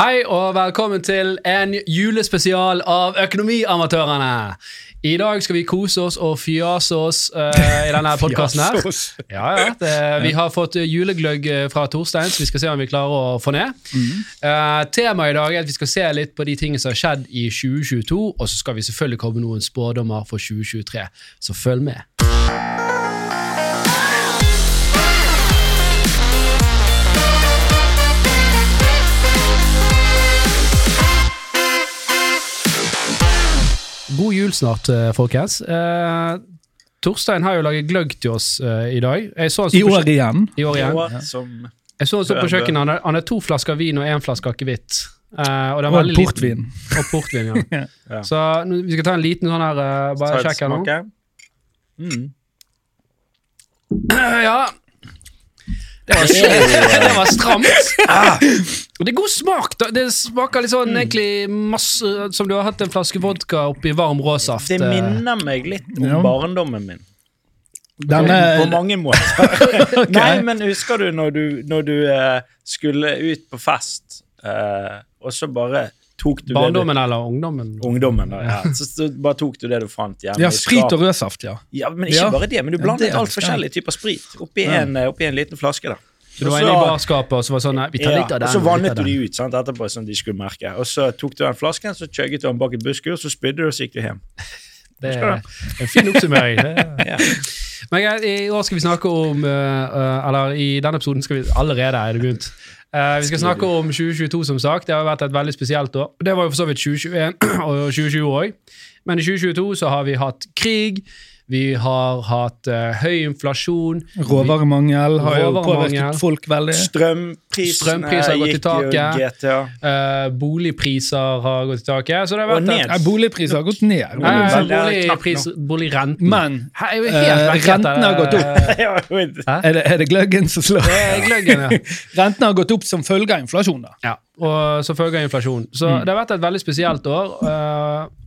Hei og velkommen til en julespesial av Økonomiamatørene. I dag skal vi kose oss og fjase oss uh, i denne podkasten her. Ja, ja, det, vi har fått julegløgg eh, fra Torstein, så vi skal se om vi klarer å få ned. Uh, temaet i dag er at vi skal se litt på de tingene som har skjedd i 2022, og så skal vi selvfølgelig komme med noen spådommer for 2023. Så følg med. God jul snart, eh, folkens. Eh, Torstein har jo laget gløgg til oss eh, i dag. Jeg så I år igjen. I år igjen. Jeg så han stå på kjøkkenet. Han har- Han har to flasker vin og én flaske akevitt. Eh, og den er Og portvin. liten. portvin. Og portvin, ja. Ja. Så nå- vi skal ta en liten sånn her eh, Bare et sjekk her nå. Mm. Ja. Det var, det var stramt. Og det er god smak. da. Det smaker litt sånn egentlig masse som du har hatt en flaske vodka oppi varm råsaft. Det eh. minner meg litt om Ja. barndommen min. Denne, På mange måter. Nei, men husker du når du, når du eh, skulle ut på fest, eh, og så bare tok du Barndommen eller ungdommen? det du Ungdommen, da. Ja. Så, så bare tok du det du fant hjemme ja, i sprit og rødsaft, ja. Ja, men ikke Ja. bare det, men du blandet det- alt forskjellige typer sprit oppi, Ja. en, eh, oppi en liten flaske. da. Så du var inne i barskapet og så var sånn nei, Vi tar Ja, litt av den. og så vannet du de ut sant, etterpå, sånn de skulle merke. Og så tok du den flasken, så chugget du den bak et busskur, så spydde du, og så gikk du hjem. Det er en fin oppsummering. Er- Ja. Men i år skal vi snakke om eh, eh, Eller i denne episoden skal vi allerede er det begynt. Eh, vi skal snakke om 2022, som sagt. Det har vært et veldig spesielt år. Det var jo for så vidt 2021 og 2020 òg. Men i 2022 så har vi hatt krig. Vi har hatt uh, høy inflasjon. Råvaremangel har jo påvirket folk veldig. Strømprisene gått i taket. jo taket. GTA. Eh, boligpriser har gått i taket. Så det har Og vært ned. At, Nei, boligpriser har gått ned. Boligrenten. Men er jo helt eh, vekk rentene har gått opp. Er det, er det gløggen som slår? Det er gløggen, ja. Rentene har gått opp som følge av inflasjon. da. Ja, og som følge av inflasjon. Så Mm. det har vært et veldig spesielt år.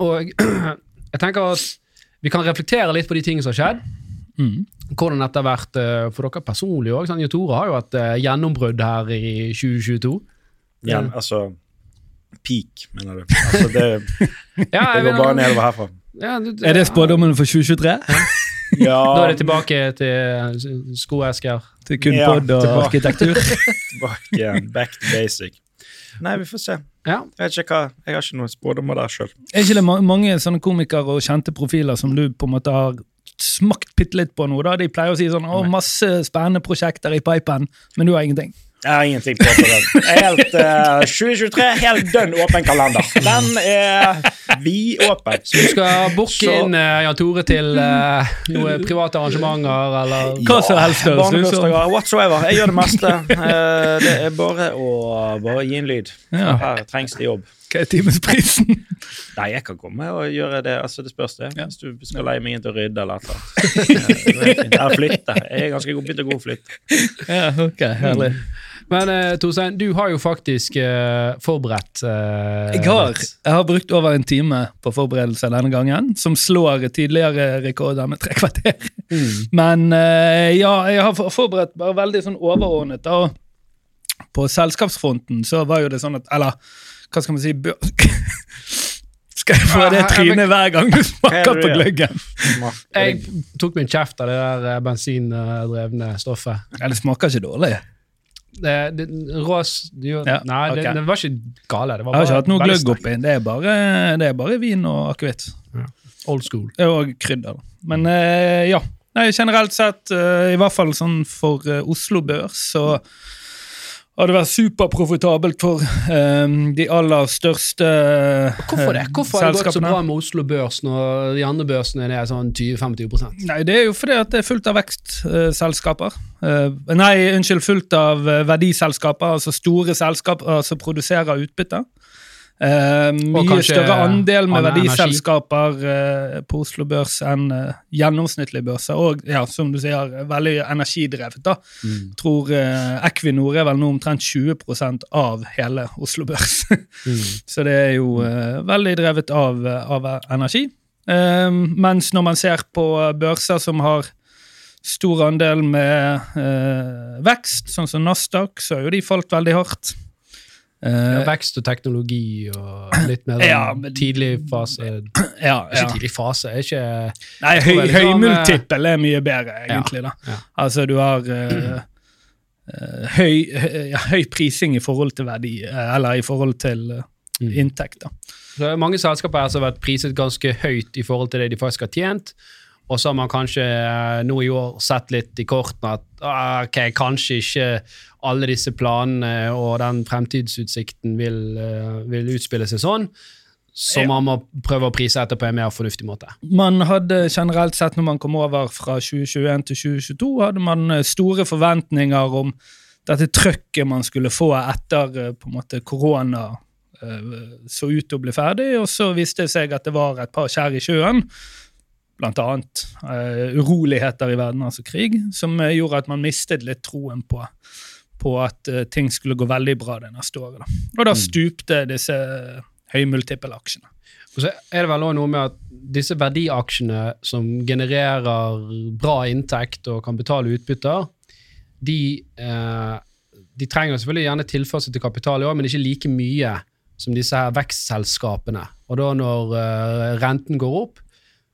og jeg tenker at vi kan reflektere litt på de tingene som har skjedd. Mm. Hvordan dette har vært øh, for dere personlig òg. Jo Tore har jo hatt øh, gjennombrudd her i 2022. Ja, altså Peak, mener du. Altså, det, Ja, det går bare nedover herfra. Ja, det, Er det spådommen for 2023? Ja, Da er det tilbake til skoesker. Til kun Ja, pod og tilbake. arkitektur? tilbake igjen. Back to basic. Nei, vi får se. Ja. Jeg vet ikke hva, jeg har ikke noen spådommer der sjøl. Er ikke det ma mange sånne komikere og kjente profiler som du på en måte har smakt bitte litt på nå? da? De pleier å si sånn 'Å, masse spennende prosjekter i pipen', men du har ingenting. Jeg har ingenting på for den. Helt uh, 2023, helt dønn åpen kalender. Den er vidåpen. Du skal booke inn uh, Jan Tore til uh, noen private arrangementer eller Hva som helst. Barnebursdager, whatsoever. Jeg gjør det meste. Eh, Det er bare å bare gi en lyd. Ja. Her trengs det jobb. Hva er timesprisen? Nei, jeg kan komme og gjøre det. Altså, det spørs det. Ja. Hvis du skal leie meg inn til å rydde eller noe. eller flytte. Jeg er ganske god begynt å gå og flytte. ja, ok, herlig. Men uh, Torstein, du har jo faktisk uh, forberedt uh, Jeg har, jeg har brukt over en time på forberedelse denne gangen, som slår tidligere rekorder med tre kvarter. Men eh, ja, jeg har forberedt bare veldig sånn overordnet. da. På selskapsfronten så var jo det sånn at Eller hva skal man si Skal jeg få det trynet hver gang du smaker er på gløggen? Jeg tok min kjeft av det der bensindrevne stoffet. Ja, det smaker ikke dårlig. Det, det, rås det, Ja, Nei, det, det var ikke gale. Det var Jeg har ikke hatt noe gløgg oppi. Det er bare, det er bare vin og akevitt. Ja. Old school. Og krydder. Men eh, ja. Nei, generelt sett, eh, i hvert fall sånn for eh, Oslo Børs, så har det vært superprofitabelt for eh, de aller største eh, Hvorfor det? Hvorfor har det gått så bra med Oslo Børs når de andre børsene er sånn 20-50% Nei, det er jo fordi det er fullt av vekstselskaper. Eh, nei, unnskyld, fullt av eh, verdiselskaper, altså store selskaper som produserer utbytte. Eh, mye større andel med verdiselskaper uh, på Oslo Børs enn uh, gjennomsnittlige børser. Og ja, som du sier, veldig energidrevet. da. Mm. Tror Equinor er vel nå omtrent 20% av hele Oslo Børs. Mm. Så det er jo veldig drevet av, av energi. Mens når man ser på børser som har stor andel med vekst, sånn som Nasdaq, så har jo de falt veldig hardt. Eh, Vekst og teknologi og litt mer Ja, men- tidlig fase ja, Ikke tidlig fase, er ikke Nei, høy, høymultippel er mye bedre, egentlig. da. ja. Altså, du har eh, høy, høy, høy prising i forhold til verdi, eller i forhold til Mm. inntekt. da. Så det er mange selskaper her som har vært priset ganske høyt i forhold til det de faktisk har tjent. Og så har man kanskje nå i år sett litt i kortene at ah, ok, kanskje ikke alle disse planene og den fremtidsutsikten vil, eh, vil utspille seg sånn. Så man må prøve å prise etter på en mer fornuftig måte. Man hadde generelt sett, når man kom over fra 2021 til 2022, hadde man eh, store forventninger om dette trøkket man skulle få etter eh, på en måte korona så ut til å bli ferdig, og så viste det seg at det var et par skjær i sjøen, blant annet uh, uroligheter i verden, altså krig, som gjorde at man mistet litt troen på, på at eh, ting skulle gå veldig bra det neste året. Da. Og da stupte disse høymultippelaksjene. Og så er det vel også noe med at disse verdiaksjene som genererer bra inntekt og kan betale utbytter, de, eh, de trenger selvfølgelig gjerne tilførsel til kapital i år, men ikke like mye som disse her vekstselskapene. Og da når eh, renten går opp,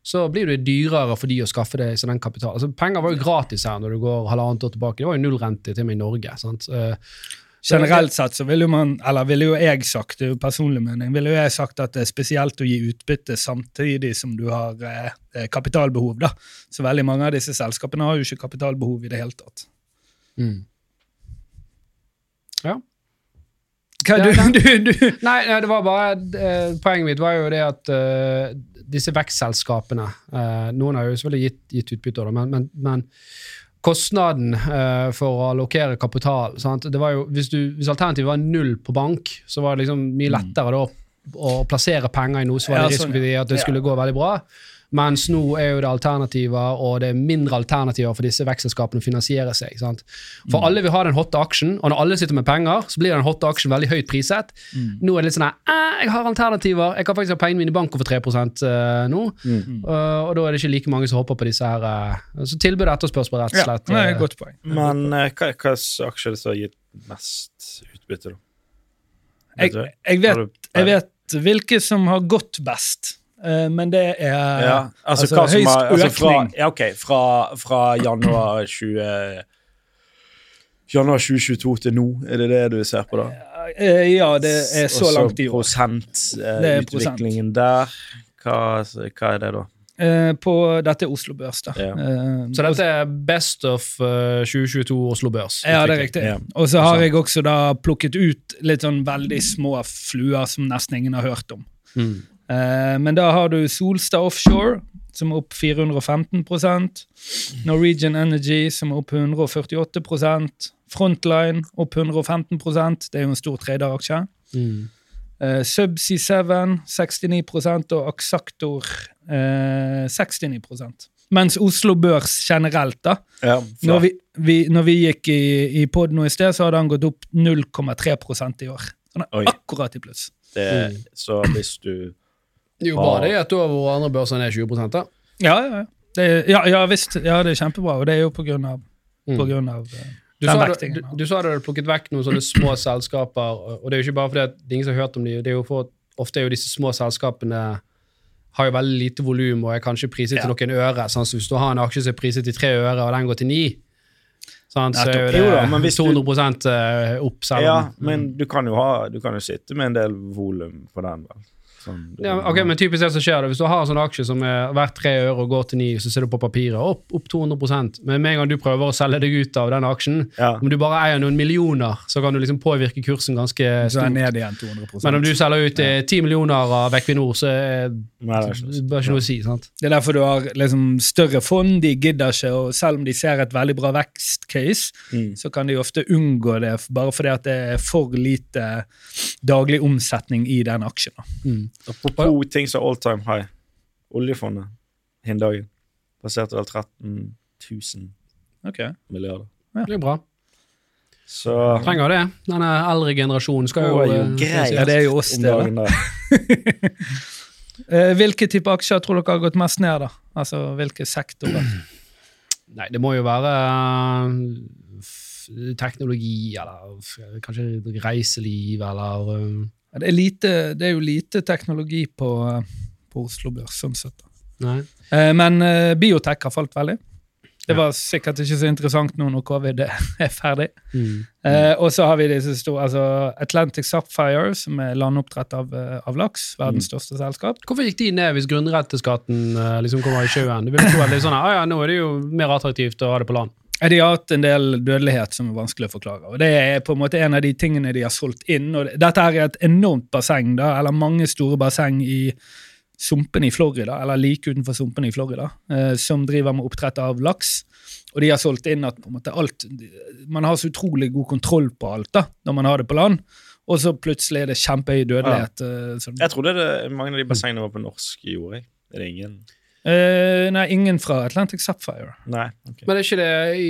så blir det dyrere for de å skaffe deg seg den kapitalen. Altså, penger var jo gratis her når du går halvannet år tilbake. Det var jo nullrente til og med i Norge. sant? Eh, Generelt sett så ville jo man, eller ville jo jeg sagt, det er jo personlig mening, ville jo jeg sagt at det er spesielt å gi utbytte samtidig som du har eh, eh, kapitalbehov. da. Så veldig mange av disse selskapene har jo ikke kapitalbehov i det hele tatt. mm. Ja. Hva, du, du, du, Nei, nei, det var bare eh, Poenget mitt var jo det at eh, disse vekstselskapene eh, Noen har jo selvfølgelig gitt, gitt utbytte, men, men, men kostnaden eh, for å allokere kapital sant? Det var jo, hvis, du, hvis alternativet var null på bank, så var det liksom mye lettere da å plassere penger i noe som var Ja, sånn, risikovillig at det skulle gå veldig bra. Mens nå er jo det alternativer, og det er mindre alternativer for disse vekstselskapene å finansiere seg. Sant? For alle vil ha den hotte aksjen, og når alle sitter med penger, så blir den hotte aksjen veldig høyt priset. Nå er det litt sånn her, eh, jeg har alternativer, jeg kan faktisk ha pengene mine i banken for 3 eh, nå. Uh, og da er det ikke like mange som hopper på disse her. Uh, så tilbud og etterspørsel, rett og ja, slett. nei, eh, godt poeng. Men uh, hva hva slags aksje er det som har gitt mest utbytte, da? Jeg, jeg, vet, jeg vet hvilke som har gått best, men det er Ja, altså, altså, hva som høyst har, altså fra, økning. ja, ok, fra, fra januar 20... Januar 2022 til nå, er det det du ser på da? eh, Ja, det er så Også langt i år. Og så prosentutviklingen der. Hva, hva er det, da? Eh, på dette er Oslo Børs, da. Ja. Eh, Så dette er Best of uh, 2022 Oslo Børs. Ja, det er riktig. Ja. Og så har jeg også da plukket ut litt sånn veldig små fluer som nesten ingen har hørt om. Mm. Eh, men da har du Solstad Offshore, som er opp 415% Norwegian Energy, som er opp 148% Frontline opp 115% Det er jo en stor traderaksje. Mm. Uh, Subsea 7 69 og Axactor eh, 69% Mens Oslo Børs generelt, da, Ja, når vi, vi, når vi gikk i, i pod nå i sted, så hadde han gått opp 0,3% i år. Han er Oi. akkurat i pluss. det, Mm. så hvis du jo bare det at du har hvor andre børser er 20 da. Ja, ja, ja. Det, er- ja, ja visst. Ja, det er kjempebra, og det er jo på grunn av, Mm. på grunn av eh, Du den sa, du, vektingen. du, du sa du hadde plukket vekk noen sånne små selskaper, og det er jo ikke bare fordi at det er ingen som har hørt om dem, det er jo for ofte er jo disse små selskapene har jo veldig lite volum og er kanskje priset til noen øre. Sånn, så hvis du har en aksje som er priset til tre øre, og den går til ni, sånn, så er jo det Jo da, men hvis du- 200 opp. Selv Ja, men du kan jo, ha, du kan jo sitte med en del volum på den, vel. Sånn, Ja, ok, men typisk det som skjer det, Hvis du har en sånn aksje som er verdt tre øre og går til ni, så ser du på papiret opp, opp 200% Men med en gang du prøver å selge deg ut av den aksjen, Ja. om du bare eier noen millioner, så kan du liksom påvirke kursen ganske Så er stort. ned igjen 200% Men om du selger ut ti 10 millioner av Equinor, så er Nei, det er ikke noe det ikke noe å si. sant? Det er derfor du har liksom større fond. De gidder ikke, og selv om de ser et veldig bra vekstcase, Mm. så kan de ofte unngå det bare fordi at det er for lite daglig omsetning i den aksjen. Mm. Apropos ting som all time high. Oljefondet Hindagen passerte vel 13 000 milliarder. Det blir bra. Så Trenger det. Denne eldre generasjonen skal Det jo, jo eh, greit. Ja, det er jo oss, det. dagen. Eh, hvilke type aksjer tror dere har gått mest ned? da? Altså, Hvilke sektorer? Nei, det må jo være eh, teknologi, eller kanskje reiseliv, eller um, Ja, Det er, lite, det er jo lite teknologi på, på Oslo Børs, sånn sett. Eh, Men eh, biotek har falt veldig. Det var sikkert ikke så interessant nå når covid er ferdig. Mm. Eh, og så har vi disse store, altså Atlantic Sapphire, som er landoppdrett av, eh, av laks. Verdens største selskap. Hvorfor gikk de ned hvis grunnrenteskatten eh, liksom kommer i sjøen? Du vil tro at det er sånn, ah, ja, nå er det jo mer attraktivt å ha det på land. De har hatt en del dødelighet som er vanskelig å forklare. og Det er på en måte en av de tingene de har solgt inn. og Dette er et enormt basseng, da, eller mange store basseng i sumpene i Florida, eller like utenfor sumpene i Florida, eh, som driver med oppdrett av laks. Og de har solgt inn at måte alt, man har så utrolig god kontroll på alt da, når man har det på land, og så plutselig er det kjempehøy dødelighet. Ja. sånn. Jeg trodde det, mange av de bassengene var på norsk jord. Er det ingen? Eh, nei, ingen fra Atlantic Sapphire. Nei. okay. Men er ikke det i,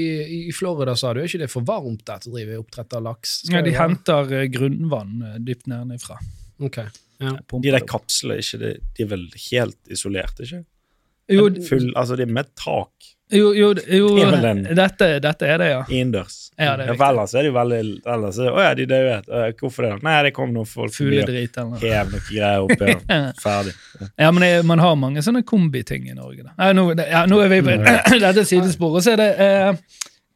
i Florida, sa du, er ikke det for varmt der til å drive oppdrett av laks? Nei, Ja, de henter eh, grunnvann eh, dypt nedenfra. Okay. ja. De der det kapslene, de, de er vel helt isolert, ikke? Jo, Full, altså de er med tak Jo, jo, jo dette, dette er det, ja. innendørs. Ja, det er for ellers er det jo veldig ellers er det, Å ja, de døde. Eh, Hvorfor det? Nei, det kom noen folk Fugledrit eller noe. hev noe greier opp igjen. Ja. Ferdig. Ja, men det, man har mange sånne kombiting i Norge. Da. Nei, nå, ja, nå er vi på dette sidesporet. Og så er det eh,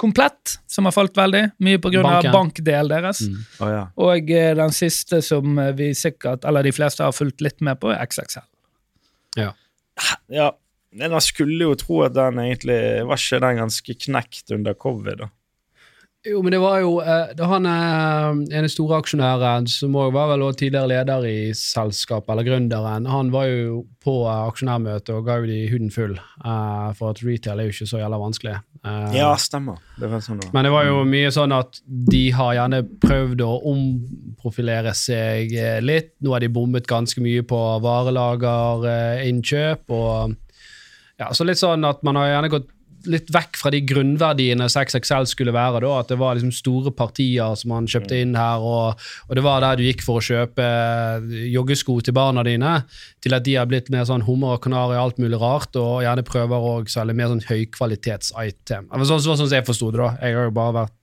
Komplett, som har falt veldig. Mye pga. Banken. bankdelen deres. Mm. Oh, ja. Og eh, den siste som eh, vi sikkert, eller de fleste har fulgt litt med på, er XXL. ja. Men Man skulle jo tro at den egentlig Var ikke den ganske knekt under covid, da? Jo, men det var jo eh, det han eh, ene store aksjonæren, som også var vel også tidligere leder i selskapet, eller gründeren, han var jo på aksjonærmøte aksjonærmøtet og ga jo de huden full, eh, for at retail er jo ikke så jævla vanskelig. Eh, Ja, stemmer. Det sånn det. Men det var jo mye sånn at de har gjerne prøvd å omprofilere seg eh, litt. Nå har de bommet ganske mye på varelagerinnkjøp. og ja, så litt sånn at Man har gjerne gått litt vekk fra de grunnverdiene 6XL skulle være. da, At det var liksom store partier som man kjøpte inn her, og, og det var der du gikk for å kjøpe eh, joggesko til barna dine, til at de har blitt mer sånn hummer og kanari og alt mulig rart, og gjerne prøver å selge mer sånn høykvalitets-item. Sånn sånn som jeg forsto det, da. Jeg har jo bare vært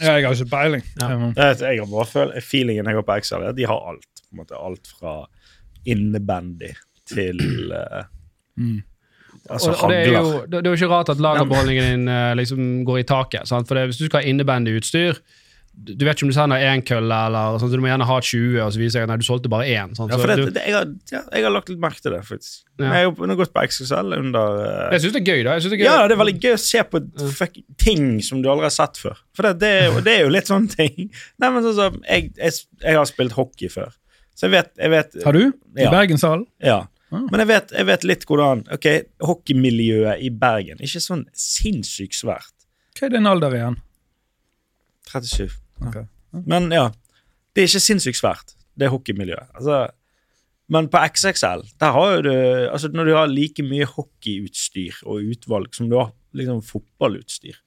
Ja, jeg har ikke peiling. Ja. Jeg, har bare føl feelingen jeg har på Excel, er at de har alt. på en måte Alt fra innebandy til uh, Mm. Altså og, og det, er jo, det, det er jo ikke rart at lagerbeholdningen din eh, liksom går i taket. Sant? For det, Hvis du skal ha innebandyutstyr du du vet ikke om du sender én kølle, eller sånn, så du må gjerne ha 20, og så viser jeg at nei, du solgte bare én. Sånn, Ja, Så for det, du, det, jeg, har, ja, jeg har lagt litt merke til det, faktisk. Ja. Jeg har jo gått på XXL under uh, jeg syns det er gøy, da. Det er gøy. Ja, det er veldig gøy å se på fuck, ting som du aldri har sett før. For det, det, er, jo, det er jo litt sånne ting. Nei, men sånn som, jeg, jeg, jeg har spilt hockey før, så jeg vet, jeg vet Har du? I Ja. Bergenshallen? Ja. Ah. Men jeg vet, jeg vet litt hvordan Ok, hockeymiljøet i Bergen Ikke sånn sinnssykt svært. Hva er din alder igjen? 37. Okay. Men ja, det er ikke sinnssykt svært, det hockeymiljøet. Altså, men på XXL, der har jo du altså Når du har like mye hockeyutstyr og utvalg som du har liksom fotballutstyr,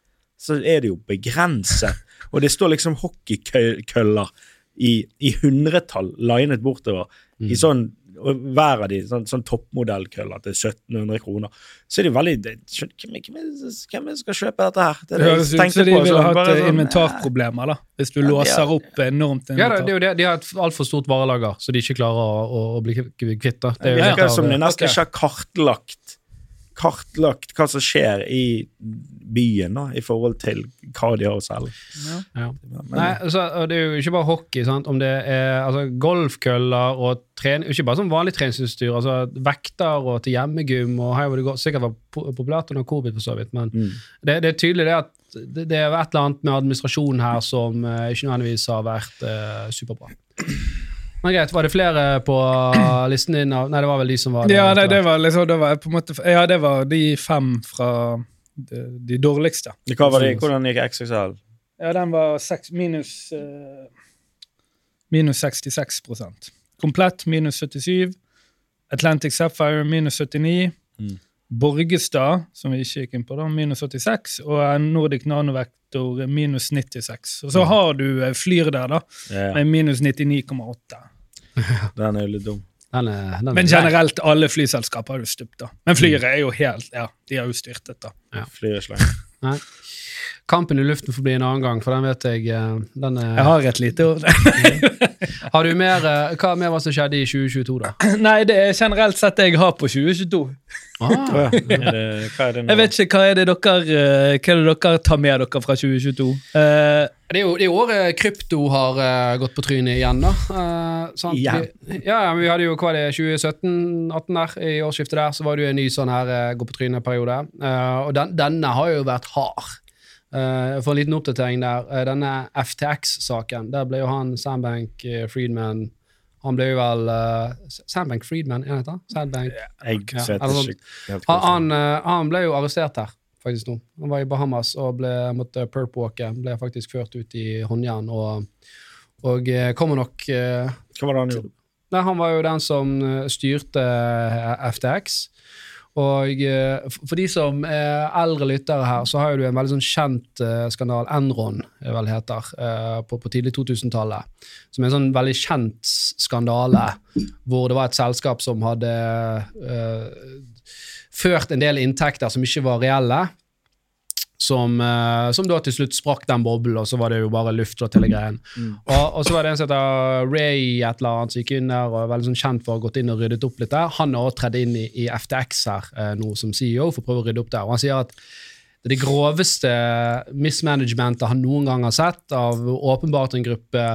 så er det jo begrenset. Og det står liksom hockeykøller i, i hundretall linet bortover. I sånn, hver av de sånn, sånn toppmodellkøller til 1700 kroner. Så er det jo veldig det, hvem, hvem, det- det skal kjøpe dette her? Det det høres ut som de ville hatt sånn, inventarproblemer, da. Hvis du Ja, låser har- opp enormt Ja, det, det er jo det. De har et altfor stort varelager, så de ikke klarer å, å, bli kvitt. Det er Det virker som de nesten ikke har kartlagt kartlagt hva som skjer i byen da, i forhold til hva de har å selge. Ja. Ja. Nei, altså, Det er jo ikke bare hockey. sant? Om det er altså, golfkøller og trening, ikke bare sånn vanlig treningsutstyr. altså Vekter og til hjemmegym. og her hvor det går, sikkert var po- populært under covid, for så vidt. Men Mm. det, det er tydelig det at det, det er et eller annet med administrasjonen her som eh, ikke nødvendigvis har vært eh, superbra. Men greit, Var det flere på listen din? Nei, det var vel de som var Ja, det, det var liksom det var på en måte, Ja, det var de fem fra de, de dårligste. hva var det, hvordan gikk XXL? Ja, den var seks, minus uh, Minus 66 Komplett minus 77. Atlantic Sapphire minus 79. Mm. Borgestad, som vi ikke gikk inn på, da, minus 86. Og Nordic Nanovektor minus 96. Og så Mm. har du eh, Flyr der, da, med minus 99,8. den er jo litt dum. Den er, den er Men generelt, alle flyselskaper har jo stupt, da. Men Flyr er jo helt Ja, de har jo styrtet, da. Flyet slang. Kampen i luften får bli en annen gang, for den vet jeg eh, den er, Jeg har et lite ord. Har du mer eh, Hva mer var som skjedde i 2022, da? Nei, det er generelt sett det jeg har på 2022. Ah, ja. Er det, hva er det nå? Jeg vet ikke, hva er det dere, eh, hva er det dere tar med dere fra 2022? Uh, Det er jo det året krypto har uh, gått på trynet igjen, da. Uh, sant? Igjen? Vi, ja, ja, men vi hadde jo hva det, 2017-18 der, i årsskiftet der, så var det jo en ny sånn her uh, gå på trynet-periode. Eh, og den, denne har jo vært hard. Eh, for en liten oppdatering der, Uh, denne FTX-saken, der ble jo han Sandbank uh, Friedman Han ble jo vel Sandbank Friedman, er det det? Sandbank Ja, hva han, han, ble jo arrestert her, faktisk nå. Han var i Bahamas og ble, måtte perp-walke. Ble faktisk ført ut i håndjern og, og kommer nok Hva var det han gjorde? Nei, han var jo den som styrte FTX. Og eh, for de som er eldre lyttere her, så har du en veldig sånn kjent uh, skandal, Enron, vel heter, eh, på, på tidlig 2000-tallet. Som er en sånn veldig kjent skandale, hvor det var et selskap som hadde uh, ført en del inntekter som ikke var reelle. Som, eh, som da til slutt sprakk den boblen, og så var det jo bare luft og hele greien. Og, og så var det en som heter Ray et eller annet som gikk inn der og er veldig sånn kjent for å ha gått inn og ryddet opp litt der. Han har også tredd inn i, i FTX her eh, nå som CEO for å prøve å rydde opp der. Og han sier at det er det groveste mismanagementet han noen gang har sett av åpenbart en gruppe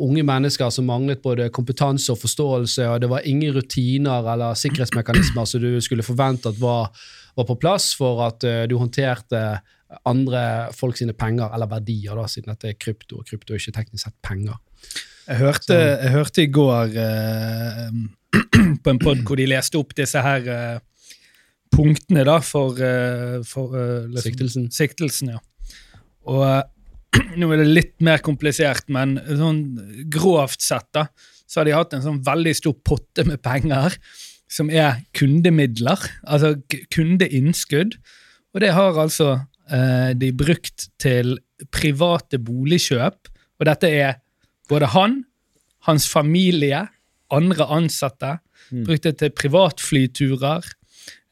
unge mennesker som manglet både kompetanse og forståelse, og det var ingen rutiner eller sikkerhetsmekanismer som du skulle forvente at var, var på plass for at eh, du håndterte andre folk sine penger, eller verdier, da, siden dette er krypto, og krypto er ikke teknisk sett penger. Jeg hørte, jeg hørte i går eh, på en pod hvor de leste opp disse her eh, punktene da, for, eh, for eh, liksom- Siktelsen. siktelsen. Ja. Og eh, nå er det litt mer komplisert, men sånn grovt sett da, så har de hatt en sånn veldig stor potte med penger som er kundemidler, altså kundeinnskudd. Og det har altså eh, de brukt til private boligkjøp, og dette er både han, hans familie, andre ansatte, brukt det til privatflyturer,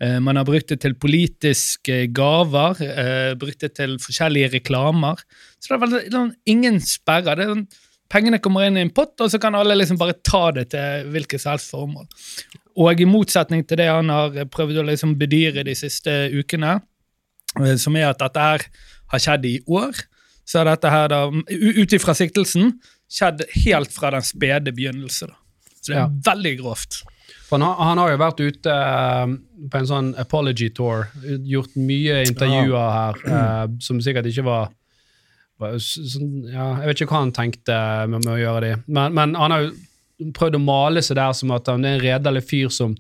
eh, man har brukt det til politiske gaver, eh, brukt det til forskjellige reklamer. Så det er vel sånn, ingen sperrer. Det er sånn, pengene kommer inn i en pott, og så kan alle liksom bare ta det til hvilket som helst formål. Og i motsetning til det han har prøvd å liksom bedyre de siste ukene, eh, som er at dette her har skjedd i år, så har dette her da, ut ifra siktelsen, skjedd helt fra den spede begynnelse. da. Så det er Ja. veldig grovt. Han, har- han har jo vært ute eh, på en sånn apology tour, gjort mye intervjuer her, eh, som sikkert ikke var, sånn, ja, Jeg vet ikke hva han tenkte med, med å gjøre det, men, men han har jo prøvd å male seg der som at han er en redelig fyr som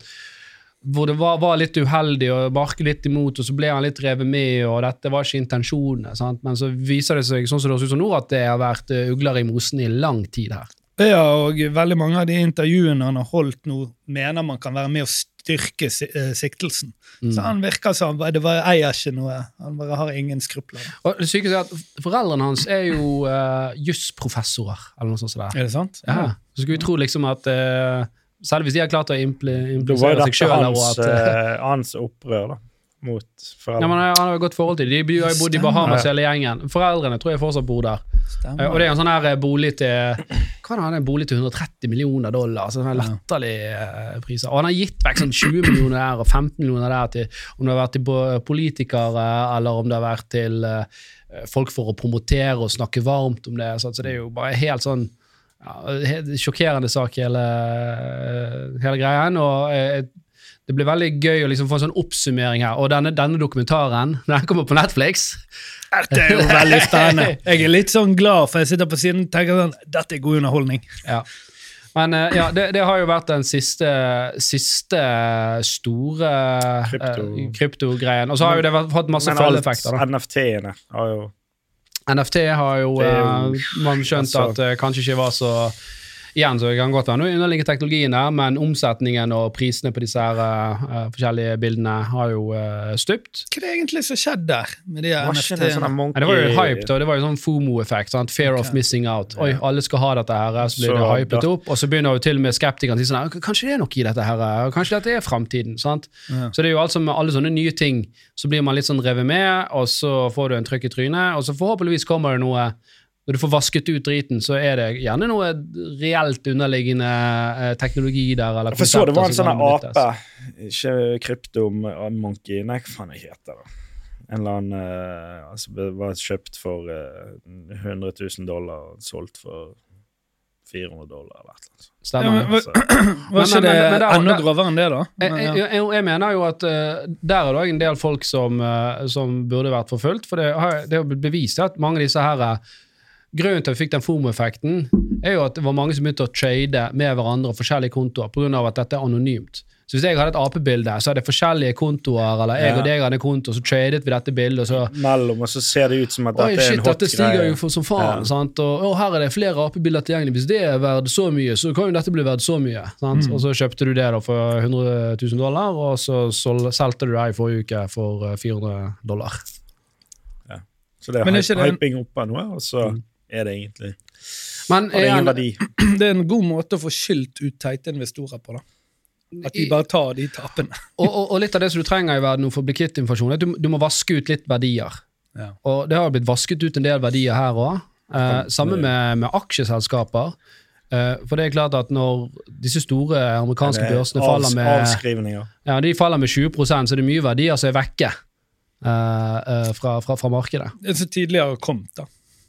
hvor det var, var litt uheldig og barket litt imot, og så ble han litt revet med, og dette var ikke intensjonene. sant? Men så viser det seg sånn som det høres ut som nå, at det har vært eh, ugler i mosen i lang tid her. Ja, og veldig mange av de intervjuene han har holdt nå, mener man kan være med å styrke siktelsen. Mm. Så han virker som det var, eier ikke noe. Han bare har ingen skrupler. Og det sykeste er at Foreldrene hans er jo uh, jusprofessorer, eller noe sånt. som er. Det sant? Ja. Så skulle vi tro liksom at uh, Selv hvis de har klart å implisere seg sjøl. Det var jo dette hans, eh, eh, hans opprør da, mot ja, men foreldrene. Han han har jo godt forhold til dem. De har jo bodd i. Bahamas hele gjengen. Foreldrene tror jeg fortsatt bor der. Stemmer. Og det er en sånn her eh, bolig til Hva er det, en bolig til 130 millioner dollar? Altså sånne latterlige eh, priser. Og han har gitt vekk sånn 20 millioner der og 15 millioner der til om det har vært til politikere eller om det har vært til eh, folk for å promotere og snakke varmt om det. Så det er jo bare helt sånn ja, helt sjokkerende sak, hele, hele greien. Og eh, det blir veldig gøy å liksom få en sånn oppsummering her. Og denne, denne dokumentaren den kommer på Netflix. Det er jo veldig spennende. Jeg er litt sånn glad, for jeg sitter på siden og tenker sånn Dette er god underholdning. Ja. Men eh, ja, det, det har jo vært den siste, siste store Krypto. eh, kryptogreien. Og så har jo det vært, fått masse Men alle følgeeffekter. NFT-ene har jo NFT har jo er eh, jo- man skjønt altså- at det kanskje ikke var så igjen, så kan godt være noe underliggende teknologien der, men omsetningen og prisene på disse her uh, forskjellige bildene har jo uh, stupt. Hva er det egentlig som skjedde der? med de sånn NFT-ene? Ja, det var jo hype, da. Det var jo sånn FOMO-effekt. sant? Fear of missing out. Oi, alle skal ha dette her, så blir Så det hypet da- opp. Og så begynner jo til og med skeptikerne å si sånn Kanskje det er noe i dette her? Kanskje dette er framtiden? sant? Ja. Så det er jo altså med alle sånne nye ting, så blir man litt sånn revet med, og så får du en trykk i trynet, og så forhåpentligvis kommer det noe når du får vasket ut driten, så er det gjerne noe reelt underliggende eh, teknologi der. eller Jeg forstår det var en sånn ape, ikke krypto-monkey, nei, hva faen jeg heter det? En eller annen uh, altså, var kjøpt for uh, 100 000 dollar og solgt for 400 dollar eller et eller annet. sånt. Ja, Stemmer. men, var Men- ikke det men- men der- enda grovere enn det, da? Jeg, Men, ja. jeg, jeg, jeg mener jo at uh, der er det en del folk som, uh, som burde vært forfulgt. For det har det er jo bevist at mange av disse her Grunnen til at vi fikk den FOMO-effekten, er jo at det var mange som begynte å trade med hverandre og forskjellige kontoer pga. at dette er anonymt. Så hvis jeg hadde et apebilde, så er det forskjellige kontoer, eller jeg Ja. og deg hadde en konto, så tradet vi dette bildet, og så mellom, og så ser det ut som at dette dette er en hot greie. dette stiger greie. jo for som faen. Ja. sant? Og og, her er det flere apebilder tilgjengelig. Hvis det er verdt så mye, så kan jo dette bli verdt så mye. sant? Mm. Og så kjøpte du det da for 100 000 dollar, og så sol- solgte du det i forrige uke for eh, 400 dollar. Så det er, er hyping oppe nå, og så er det egentlig Men har det ingen verdi. Det er en god måte å få skylt ut teite investorer på, da. At de bare tar de tapene. og, og, og litt av det som du trenger i verden for å bli kvitt inflasjon, er at du, du må vaske ut litt verdier. Ja. Og det har blitt vasket ut en del verdier her òg. Eh, samme med, med aksjeselskaper. Eh, for det er klart at når disse store amerikanske Det er børsene faller med Avskrivninger. Ja, de faller med 20% så er det mye verdier som er vekke eh, eh, fra, fra, fra markedet. Det er så tidligere kommet, da,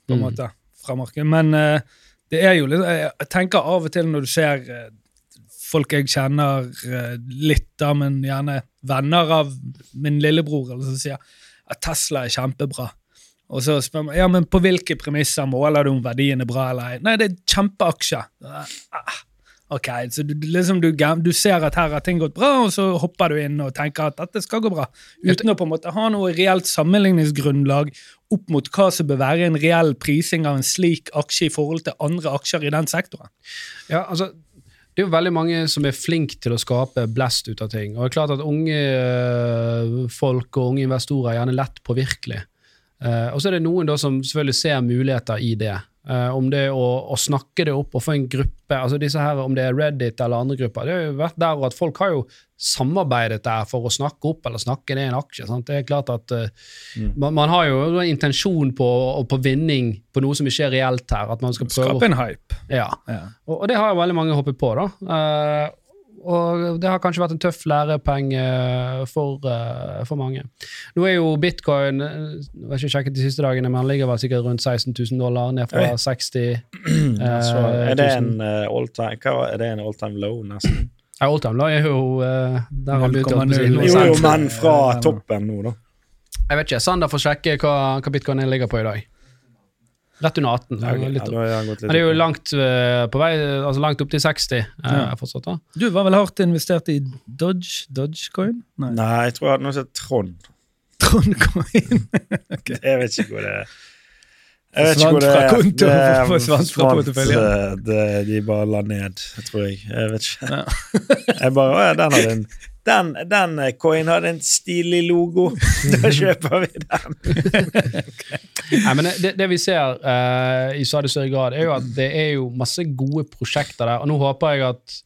på en Mm. måte, fra markedet. Men eh, det er jo litt Jeg tenker av og til når du ser eh, folk jeg kjenner litt, da, men gjerne venner av min lillebror, eller som sier at Tesla er kjempebra. Og så spør man ja, men på hvilke premisser måler du om verdien er bra eller ei. Nei, det er kjempeaksje. Ok, så du, liksom du, du ser at her har ting gått bra, og så hopper du inn og tenker at dette skal gå bra. Uten å på en måte ha noe reelt sammenligningsgrunnlag opp mot hva som bør være en reell prising av en slik aksje i forhold til andre aksjer i den sektoren. Ja, altså, det er jo veldig mange som er flinke til å skape blest ut av ting. Og det er klart at unge øh, folk og unge investorer er gjerne lett påvirkelige. Eh, og så er det noen da som selvfølgelig ser muligheter i det. Eh, om det å, å snakke det opp og få en gruppe, altså disse her, om det er Reddit eller andre grupper. Det har jo vært der at folk har jo samarbeidet der for å snakke opp eller snakke ned en aksje. Sant? Det er klart at eh, man, man har jo en intensjon på, på vinning på noe som ikke er reelt her. At man skal prøve Skape en hype. ja. Ja. Og, og det har jo veldig mange hoppet på, da. Eh, og det har kanskje vært en tøff lærepenge for, eh, for mange. Nå er jo bitcoin eh, Jeg har ikke sjekket de siste dagene, men han ligger vel sikkert rundt 16 000 dollar, ned fra Oi. 60 Så Altså, er det en uh, all time Hva er det en all time low, nesten? Ja, Oldtime da er jo uh, der han begynte Jo, jo, men fra toppen nå, da. Jeg vet ikke. Sander får sjekke hva, hva bitcoin ligger på i dag. Rett under 18. Ja, ok, litt ja, Men det er jo langt uh, på vei, altså langt opp til 60 uh, Ja. fortsatt. da. Du var vel hardt investert i Dodge? Dogecoin? Nei. Nei, jeg tror jeg hadde noe som het Trond. Trondcoin? Jeg vet ikke hvor det er. Jeg vet ikke hvor det er. konto, Det forsvant fra svant, eh, det- De bare la ned, tror jeg. Jeg vet ikke. Ja. Jeg bare, å ja, den har en den, den eh, coin hadde en stilig logo. Da kjøper vi den. Nei, men det, det vi ser uh, i stadig større grad, er jo at det er jo masse gode prosjekter der. Og nå håper jeg at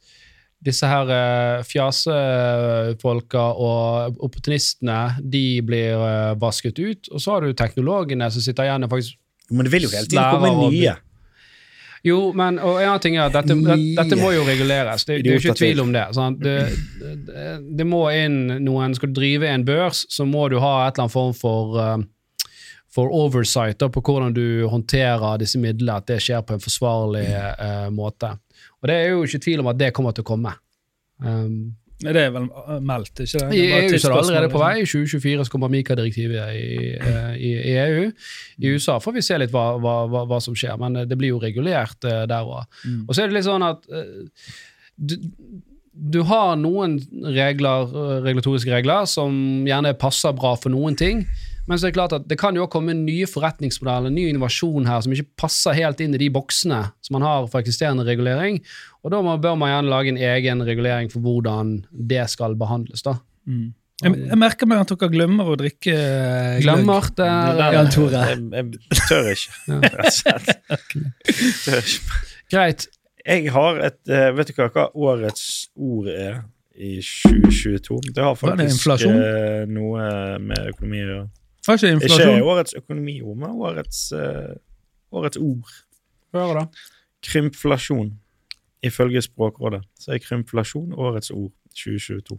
disse her uh, fjasefolka og opportunistene de blir uh, vasket ut. Og så har du teknologene som sitter igjen og faktisk Men det vil jo hele tiden komme nye. Jo, men og en annen ting er at dette, dette må jo reguleres. Det, det er jo ikke tvil om det. Det, det. Det må inn noen Skal du drive en børs, så må du ha et eller annet form for eh, for oversight da, på hvordan du håndterer disse midlene, at det skjer på en forsvarlig uh, måte. Og det er jo ikke tvil om at det kommer til å komme. Um, Det er vel uh, meldt, ikke det? I det? EU er det allerede på liksom. vei. I 2024 så kommer Mika-direktivet i, eh, i, i EU. I USA får vi se litt hva, hva, hva, som skjer, men eh, det blir jo regulert eh, der òg. Mm. Og så er det litt sånn at eh, du, du har noen regler, eh, regulatoriske regler som gjerne passer bra for noen ting, Men så er det klart at det kan jo komme nye forretningsmodeller, ny innovasjon her, som ikke passer helt inn i de boksene som man har for eksisterende regulering. Og da må, bør man gjerne lage en egen regulering for hvordan det skal behandles. da. Jeg, jeg merker meg at dere glemmer å drikke eh, gløgg. Glemmer det er, Jan Tore. Jeg, jeg tør ikke. Tør ikke. Greit. Jeg har et eh, Vet du hva, hva årets ord er i 2022? Det har faktisk det eh, noe med økonomi å gjøre. Har ikke Ikke årets økonomiord, men årets, årets ord. Hør da. Krympflasjon. Ifølge Språkrådet så er krympflasjon årets ord 2022.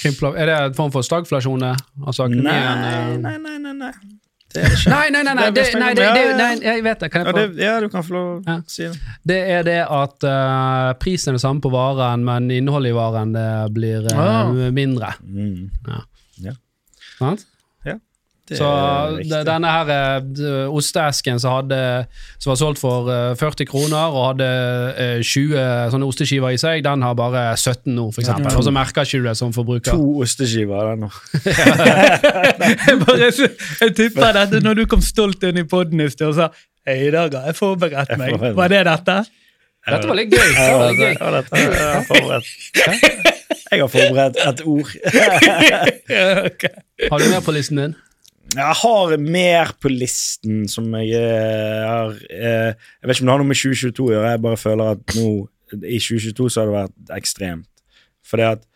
Krympla- Er det en form for stagflasjon? Altså Nei, eh, nei, nei, nei, nei. Det er ikke. Nei, nei, nei, nei, Det nei, det, det, ja, ja. nei, jeg vet det. Kan Ja, jeg få? ja, du kan få lov å Ja. si det. Det er det at uh, prisen er det samme på varen, men innholdet i varen det blir uh, Ah. mindre. Mm. Sant? Så riktig. denne her eh, osteesken som, som var solgt for eh, 40 kroner og hadde eh, 20 sånne osteskiver i seg, den har bare 17 nå, eksempel. Ja. Og så merker ikke du det som forbruker. To osteskiver der nå. jeg, tipper dette når du kom stolt inn i poden i sted og sa Hei, i dag har jeg forberedt meg. Var det dette? Dette var litt gøy. Det var litt gøy. ja, dette har jeg forberedt. Jeg har forberedt et ord. okay. Har du mer på listen din? Jeg har mer på listen som jeg eh, har eh, Jeg vet ikke om det har noe med 2022 å gjøre, jeg bare føler at nå i 2022 så har det vært ekstremt. Fordi at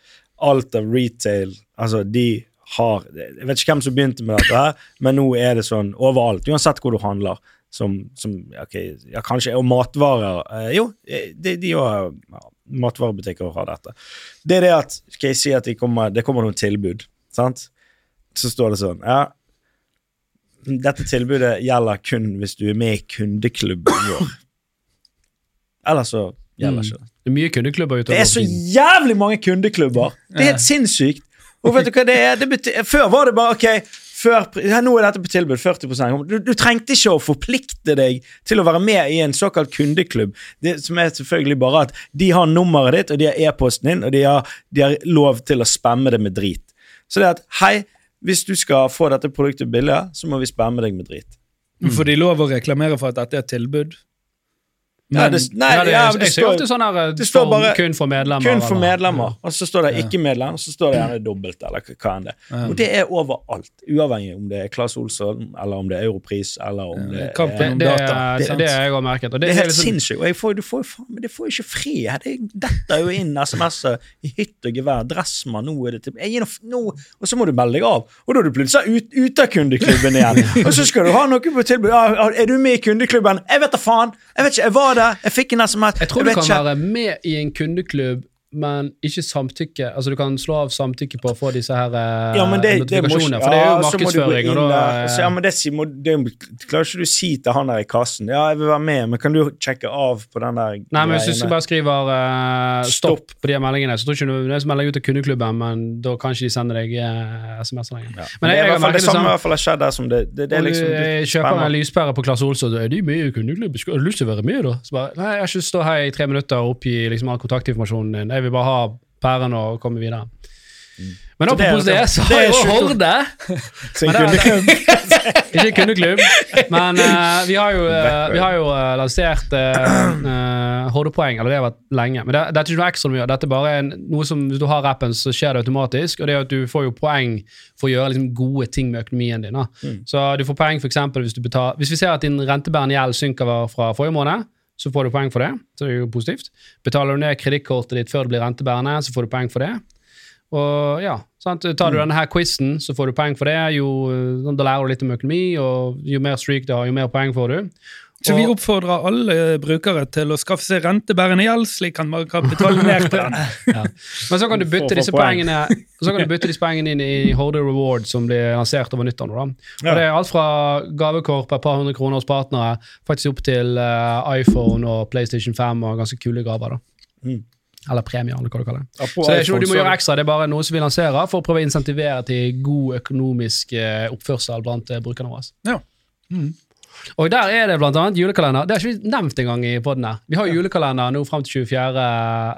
alt av retail Altså, de har Jeg vet ikke hvem som begynte med dette, her, men nå er det sånn overalt. Uansett hvor du handler. Som, som ok, ja, kanskje Og matvarer. Eh, jo, de, de har matvarebutikker har dette. Det er det at Skal jeg si at de kommer, det kommer noen tilbud, sant? Så står det sånn Ja, dette tilbudet gjelder kun hvis du er med i kundeklubben vår. Ellers så gjelder Mm. ikke det. Det er mye kundeklubber utover. Det er så jævlig mange kundeklubber! Det er helt sinnssykt. Og vet du hva det er? Det betyr, før var det bare ok, før, ja, nå er dette på tilbud, 40 du, du trengte ikke å forplikte deg til å være med i en såkalt kundeklubb. Det som er selvfølgelig bare at de har nummeret ditt, og de har e-posten din, og de har, de har lov til å spamme det med drit. Så det er at hei, hvis du skal få dette produktet billigere, så må vi spamme deg med drit. Får de lov å reklamere for at dette er et tilbud? Men, det, nei, nei, det, ja, jeg det ser ofte sånn her det står bare kun for medlemmer. kun for medlemmer, og så står det ikke medlem, og så står det gjerne dobbelt, eller hva enn det. Og det er overalt, uavhengig om det er Claes Olsson, eller om det er Europris, eller om det er det, data. er- det, har jeg også merket. Det er helt liksom- sinnssykt. Og jeg får, du får faen, men det får jo ikke fred. Det detter jo inn SMS-er i hytt og gevær. Dressmann, nå er det til jeg nå, Og så må du melde deg av. Og da er du plutselig ut, ute av kundeklubben igjen. Og så skal du ha noe på tilbud. Ja, er du med i kundeklubben? Jeg vet da faen! Jeg vet ikke, jeg var der, jeg fikk en SMS. Jeg tror du kan ikke. være med i en kundeklubb, men ikke samtykke. Altså Du kan slå av samtykke på å få disse her eh, Ja, det, det må for det er jo markedsføring. Og da, så, ja, men det, må, det klarer ikke du si til han der i kassen. Ja, jeg vil være med, men kan du sjekke av på den der Nei, men Hvis du bare skriver eh, stopp. på de meldingene, så tror ikke du det er melder ut til kundeklubben, men da kan ikke de sende deg eh, SMS-er lenger. ja. Men det jeg, jeg fall det det samme i hvert fall har skjedd der som det, det, det er liksom du du eh, kjøper spennende. en lyspære på Klasse Olsson, er de med i kundeklubben? Har du lyst til å være med, da? Så bare, nei, jeg har ikke stå her i tre minutter og oppgi liksom, all kontaktinformasjonen din. Jeg vil bare ha pæren og komme videre. Men Mm. Er apropos det, liksom- så har jo. Horde Så en Men kundeklubb. Ikke kundeklubb, men uh, vi har jo, uh, vi har jo uh, lansert uh, Hordepoeng, eller det har vært lenge. Men det, dette er ikke noe ekstra mye. Dette er bare en, noe som hvis du har rappen, så skjer det automatisk. Og det er at du får jo poeng for å gjøre liksom, gode ting med økonomien din. Mm. Så du får poeng for eksempel, hvis du betaler Hvis vi ser at din rentebærende gjeld synker fra forrige måned, så får du poeng for det. Så det er jo positivt. Betaler du ned kredittkortet ditt før det blir rentebærende, så får du poeng for det. Og ja, sant? Tar Mm. du denne her quizen, så får du poeng for det. Jo, sånn, da lærer du litt om økonomi, og jo mer streak du har, jo mer poeng får du. Så vi oppfordrer alle brukere til å skaffe seg rentebærende gjeld, slik at man kan betale ned på den. Men så kan du bytte disse poeng. poengene Så kan du bytte disse poengene inn i Horde Reward, som blir lansert over nyttår. Da. Ja. Og det er alt fra gavekort på et par hundre kroner hos partnere, faktisk opp til uh, iPhone og PlayStation 5 og ganske kule gaver. da. Mm. Eller premier, eller hva du kaller det. Ja, Så det er ikke noe du må gjøre ekstra, det er bare noe som vi lanserer for å prøve å insentivere til god økonomisk eh, oppførsel blant eh, brukerne våre. Ja. Mm. Og der er det blant annet julekalender. Det har ikke vi nevnt engang i podden her. Vi har julekalender nå frem til 24.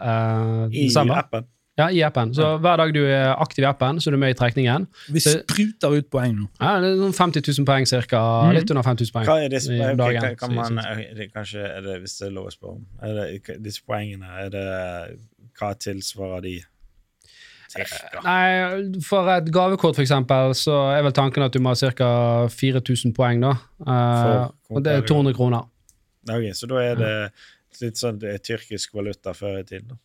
Uh, I desember. appen. Ja, i appen. Så hver dag du er aktiv i appen, så er du med i trekningen. Vi spruter ut poeng nå. Ja, det er sånn 50 000 poeng cirka. Mm. Litt under 5000 poeng. Hva er disse i ok, dagen, kan- man, det, Kanskje er det, hvis det er lov å spørre om er det, Disse poengene, er det Hva tilsvarer de? Cirka. Nei, For et gavekort, for eksempel, så er vel tanken at du må ha ca. 4000 poeng. da. Eh, og det er 200 kroner. Ok, så da er det litt sånn det er tyrkisk valuta før i tiden, da.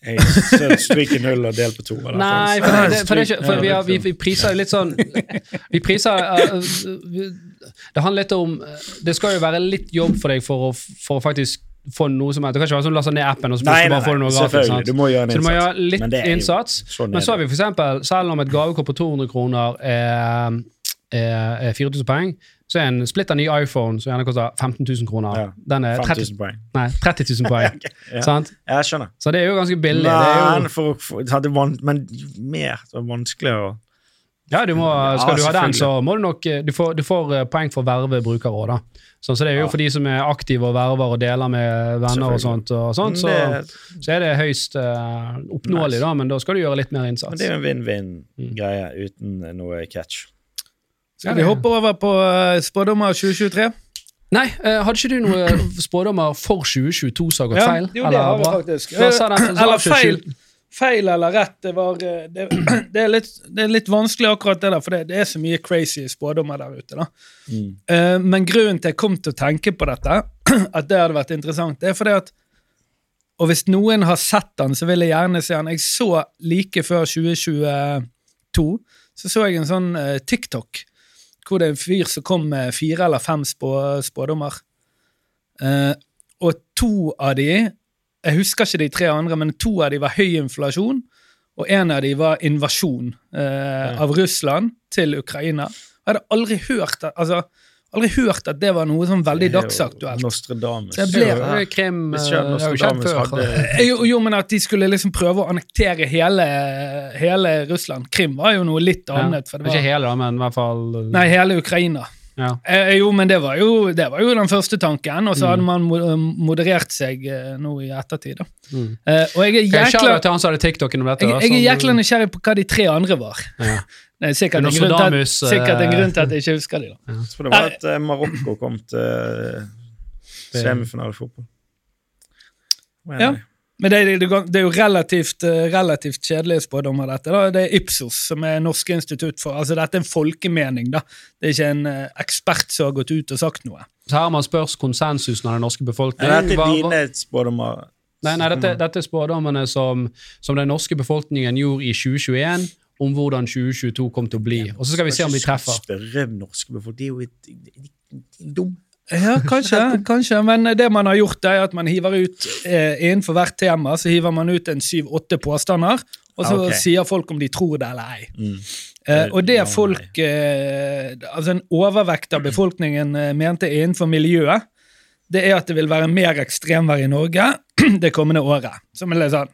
Jeg så stryker null og del på to. eller? Nei, for, det, det, for, det ikke, for vi, har, vi, vi priser litt sånn Vi priser uh, vi, Det handler litt om Det skal jo være litt jobb for deg for å, for å faktisk få noe som helst. Det kan ikke være sånn laste ned appen og så plutselig bare får du noe gratis. Du må gjøre en Så du må gjøre litt Men er innsats. sånn Men er så har vi for eksempel, selv om et gavekort på 200 kroner er, er, er 4000 poeng, så er en splitter ny iPhone som gjerne koster 15 000 kroner. Ja. Den er 30, 000 poeng. nei, 30 000 poeng. Ja. sant? Jeg skjønner. Så det er jo ganske billig. Det er jo, Men, for, Det er van, men mer så vanskeligere å Ja, du må, Ja, skal du ha den, så må du nok eh, Du får, du får eh, poeng for verve brukere òg, da. Så, så det er jo Ja. for de som er aktive og verver og deler med venner og sånt, og sånt så, det, så er det høyst uh, oppnåelig, Nice. da, men da skal du gjøre litt mer innsats. men det er jo en vinn-vinn-greie uten noe catch. Skal vi hoppe over på spådommer 2023? Nei, uh, hadde ikke du noen spådommer for 2022 som har gått feil? jo, det har vi faktisk. Eller, Eller feil. Feil eller rett, det, var, eh, det, det, er litt, det er litt vanskelig akkurat det der, for det, er så mye crazy spådommer der ute. da. Mm. Eh, men grunnen til jeg kom til å tenke på dette, at det hadde vært interessant, det er fordi at Og hvis noen har sett den, så vil jeg gjerne se den. Jeg så like før 2022, så så jeg en sånn eh, TikTok hvor det er en fyr som kom med fire eller fem spå, spådommer. Og to av de Jeg husker ikke de tre andre, men to av de var høy inflasjon, og en av de var invasjon eh, av Russland til Ukraina. Jeg hadde aldri hørt at, altså, aldri hørt at det var noe sånn veldig dagsaktuelt. Nostradamus. Så jeg ble- ja, Krim eh, Nostradamus hadde Jo, jo, men at de skulle liksom prøve å annektere hele, hele Russland. Krim var jo noe litt annet. For det Ikke hele, da, men i hvert fall nei, hele Ukraina. Ja. Eh, jo, men det var jo, det var jo den første tanken, og så Mm. hadde man moderert seg eh, nå i ettertid. da. Mm. Eh, og jeg er jækla, jeg til han TikToken om dette? jeg, jeg er jækla nysgjerrig på hva de tre andre var. Ja. Det er sikkert, en grunn, til at, sikkert en eh, grunn til at jeg ikke husker de da. For det var at eh, Marokko kom til eh, semifinale i fotball. Well, Ja. Men det, det, det er jo relativt, eh, relativt kjedelige spådommer, dette. da. Det er Ipsos, som er Norske institutt for altså Dette er en folkemening, da. Det er ikke en eh, ekspert som har gått ut og sagt noe. Så her har man spørs konsensusen av den norske befolkningen. Er dette dine spådommer? Nei, nei dette, dette er spådommene som, som den norske befolkningen gjorde i 2021 om hvordan 2022 kom til å bli. Og så skal vi se om de treffer. Spørre norske befolkning. De er jo et- dumme. Ja, kanskje, kanskje, men det man har gjort, er at man hiver ut eh, innenfor hvert tema så hiver man ut en syv-åtte påstander, og så Ah, ok. sier folk om de tror det eller ei. Mm. Eh, og det folk eh, Altså en overvekt av befolkningen eh, mente innenfor miljøet, det er at det vil være mer ekstremvær i Norge det kommende året. Som er litt sånn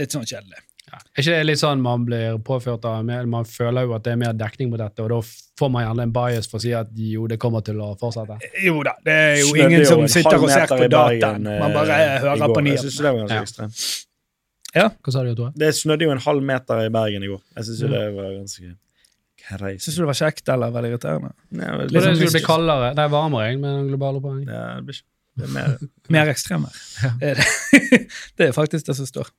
Litt sånn kjedelig. Ja. Er ikke det litt sånn man blir påført av Man føler jo at det er mer dekning på dette, og da får man gjerne en bias for å si at jo, det kommer til å fortsette. Jo da, det er jo Snødde ingen jo som sitter og ser på dataen. eh, Man bare hører går. på nyhetene. det var ganske Ja. Hva sa du, Tore? Det snødde jo en halv meter i Bergen i går. Jeg syns Mm. det var ganske crazy. Syns du det var kjekt eller veldig irriterende? Nei, det, liksom, er det sånn skulle bli kaldere. Det er varmere, jeg, med den globale poeng. Ja, det blir ikke det er mer Mer ekstremvær. Det, det. det er faktisk det som står.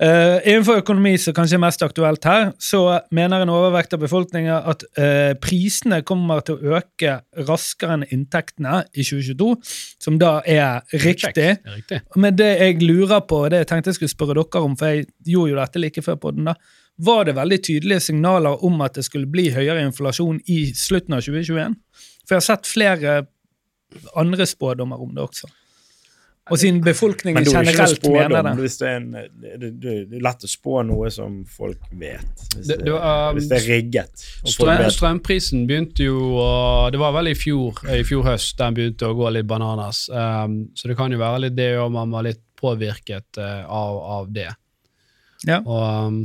Eh, innenfor økonomi, som kanskje er mest aktuelt her, så mener en overvekt av befolkningen at uh, prisene kommer til å øke raskere enn inntektene i 2022, som da er riktig. Det er riktig. Men det jeg lurer på, det jeg tenkte jeg skulle spørre dere om, for jeg gjorde jo dette like før podden da, var det veldig tydelige signaler om at det skulle bli høyere inflasjon i slutten av 2021? For jeg har sett flere andre spådommer om det også. Og siden befolkningen er generelt mener det. Hvis det, er en, det, det, det er lett å spå noe som folk vet. Hvis Det- det, var, um, hvis det er rigget. Strøm, strømprisen begynte jo Det var vel i fjor, i fjor høst den begynte å gå litt bananas. Um, så det kan jo være litt det om man var litt påvirket uh, av, av det. Ja. Og um,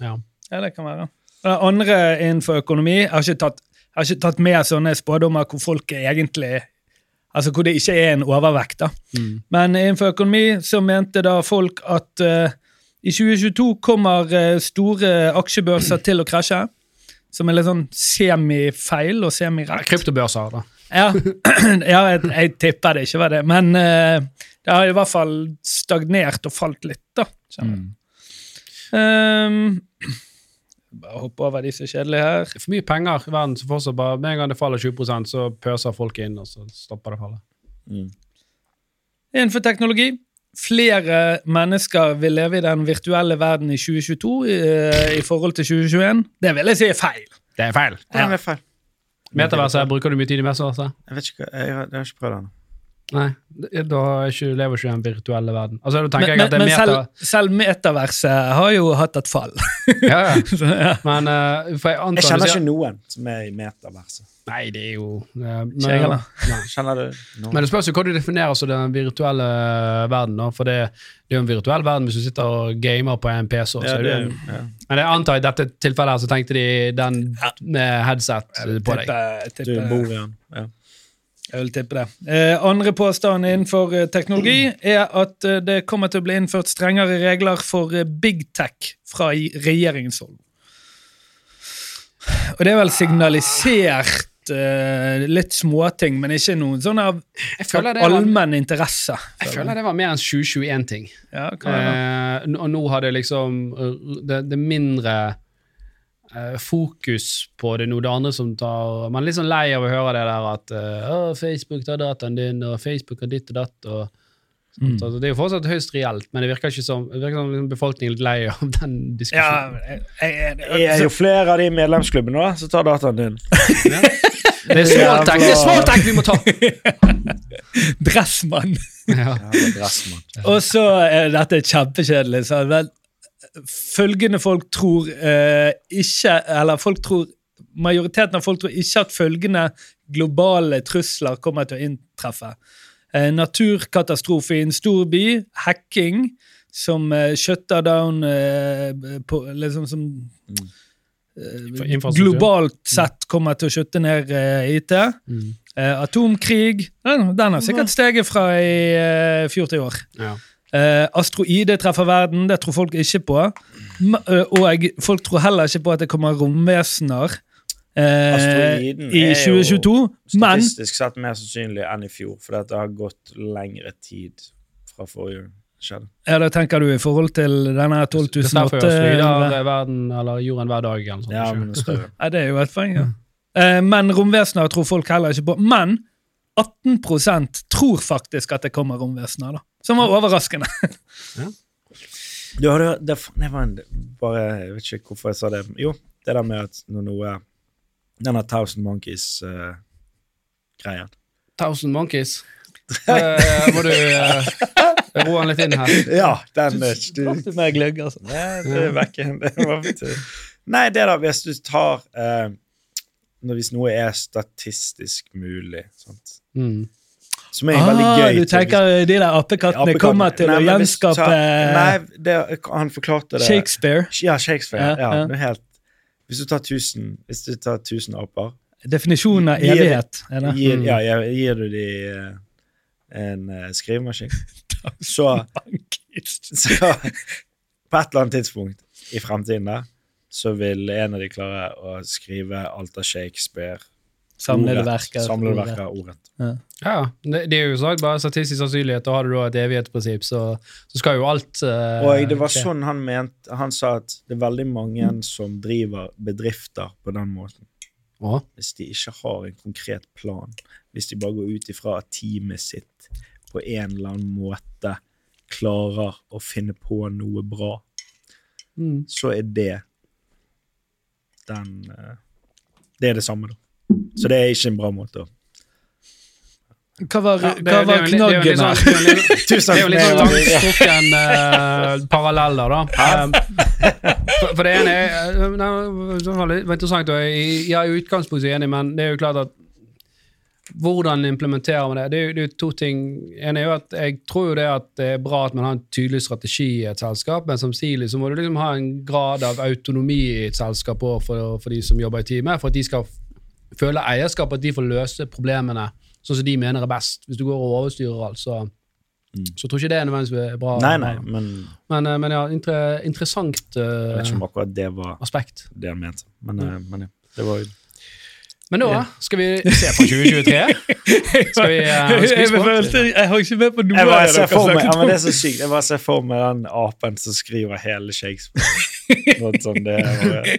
ja. Ja, det kan være. Andre innenfor økonomi har ikke tatt, jeg har ikke tatt med sånne spådommer hvor folk egentlig Altså hvor det ikke er en overvekt. da. Mm. Men innenfor økonomi så mente da folk at uh, I 2022 kommer uh, store aksjebørser til å krasje. Som er litt sånn semifeil og semirett. Kryptobørser, da. Ja, ja jeg, jeg tipper det ikke var det. Men uh, det har i hvert fall stagnert og falt litt, da. Mm. jeg. Bare hoppe over de som er kjedelige her. Det er for mye penger i verden, så fortsatt bare, med en gang det faller 20% så pøser folk inn, og så stopper det fallet. Mm. Innenfor teknologi. Flere mennesker vil leve i den virtuelle verden i 2022 i, i forhold til 2021. Det vil jeg si er feil. Det er feil. Det er feil. Metaverset, bruker du mye tid i metaverset? Jeg vet ikke jeg har, jeg har ikke prøvd det ennå. Nei, da er ikke, lever ikke i den virtuelle verden. Altså, Men, jeg at det men, er meta... selv, selv metaverset har jo hatt et fall. Ja, ja. Så, ja. Men uh, for jeg antar Jeg kjenner ikke noen som er i metaverset. Nei, det er jo uh, men. Kjenner du noen? Men det spørs jo hva du definerer som den virtuelle verden. Da. For det, det er jo en virtuell verden hvis du sitter og gamer på en PC. Så ja, er det, jo- ja. Men jeg antar i dette tilfellet her så tenkte de den med headset på deg. Du bor i den. Ja. Jeg vil tippe det. Eh, andre påstand innenfor eh, teknologi er at eh, det kommer til å bli innført strengere regler for eh, big tech fra regjeringens hold. Og det er vel signalisert eh, litt småting, men ikke noen sånn av det allmenn interesse. jeg føler det var mer enn 2021-ting. Ja, det? Eh, og nå har det liksom Det, det mindre fokus på det noe Det andre som tar Man er litt sånn lei av å høre det der at uh, Facebook tar dataen din, og Facebook har ditt og datt. og Mm. så Det er jo fortsatt høyst reelt, men det virker ikke som, det virker som liksom befolkningen er litt lei av den Ja, diskusjonen. jeg, jeg, Det er jo flere av de medlemsklubbene da, som tar dataen din. Det er smalltech det er smalltech vi må ta! Dressmann. ja. Ja, dressmann. Og så er dette kjempekjedelig. men følgende folk tror eh, ikke Eller folk tror majoriteten av folk tror ikke at følgende globale trusler kommer til å inntreffe. Eh, naturkatastrofe i en stor by, hacking som eh, shutter down eh, på, liksom som Mm. Eh, globalt sett kommer til å skjøtte ned eh, IT. Mm. Eh, atomkrig den, har sikkert steget fra i eh, fjor til år. Ja. Eh, asteroide treffer verden, det tror folk ikke på. M eh, og folk tror heller ikke på at det kommer romvesener eh, i er jo 2022. Men Statistisk sett mer sannsynlig enn i fjor, for det har gått lengre tid fra forrige skjedde. ja, da tenker du i forhold til denne Det er 12 jo 800 sprider verden eller jorden hver dag. Eller sånt, Ja, men det er. Ja, det er jo et poeng, ja. Eh, men romvesener tror folk heller ikke på. Men 18% tror faktisk at det kommer romvesener, da. Som var overraskende. Du hadde, det, det var en, bare, Jeg vet ikke hvorfor jeg sa det. Jo, det der med at når noe Denne Thousand Monkeys-greien. Thousand Monkeys. Eh, må du uh, roe den litt inn her. ja, den er du, Med gløgg, altså. Nei, det er vekke. Det var til- Nei, det da, hvis du tar uh, Hvis noe er statistisk mulig, sant? Mm. Som er veldig Ah, gøy du til- tenker de der apekattene kommer til Nei, å gjenskape Nei, det, han forklarte det Shakespeare. Ja, Shakespeare. Ja, Ja, helt Hvis du tar tusen Hvis du tar tusen aper, Definisjonen av evighet. Gir, gir, Mm. ja, gir, du de eh, en eh, skrivemaskin, så, så På et eller annet tidspunkt i fremtiden der, så vil en av de klare å skrive alt av Shakespeare Samlede ordrett. verker. Samlede verker ordrett. Ja, det, det er jo sagt bare statistisk sannsynlighet. Da har du da et evighetsprinsipp, så, så skal jo alt uh, Og det var skje. sånn han mente Han sa at det er veldig mange som driver bedrifter på den måten. Å, hvis de ikke har en konkret plan, hvis de bare går ut ifra at teamet sitt på en eller annen måte klarer å finne på noe bra, mm. så er det den eh, Det er det samme, da. Så det er ikke en bra måte å Hva var, Ja, det- hva var det knaggen sånn- her? det er jo litt- Det er jo litt sånn langstrukken uh, paralleller, da. Um, for, for det ene er eh, det var interessant, og jeg, jeg er i utgangspunktet enig, men det er jo klart at hvordan implementerer man det? Det er jo, det er jo to ting. En er jo at Jeg tror jo det at det er bra at man har en tydelig strategi i et selskap, men samtidig så må du liksom ha en grad av autonomi i et selskap også for, for de som jobber i teamet, for at de skal f- føle eierskap, at de får løse problemene sånn som de mener er best. Hvis du går og overstyrer alt, så Mm. Så jeg tror ikke det er nødvendigvis bra. Nei, nei, men Men, eh, men ja, inter, interessant jeg vet ikke eh, om akkurat det var aspekt. det han mente. Men, eh, men ja, det var jo Men nå yeah. skal vi se på 2023. Skal vi uh, jeg, spise på? jeg har ikke med på noe av det dere ja, men det er så sykt. Jeg bare ser for meg den apen som skriver hele Shakespeare. Noe sånn, det er bare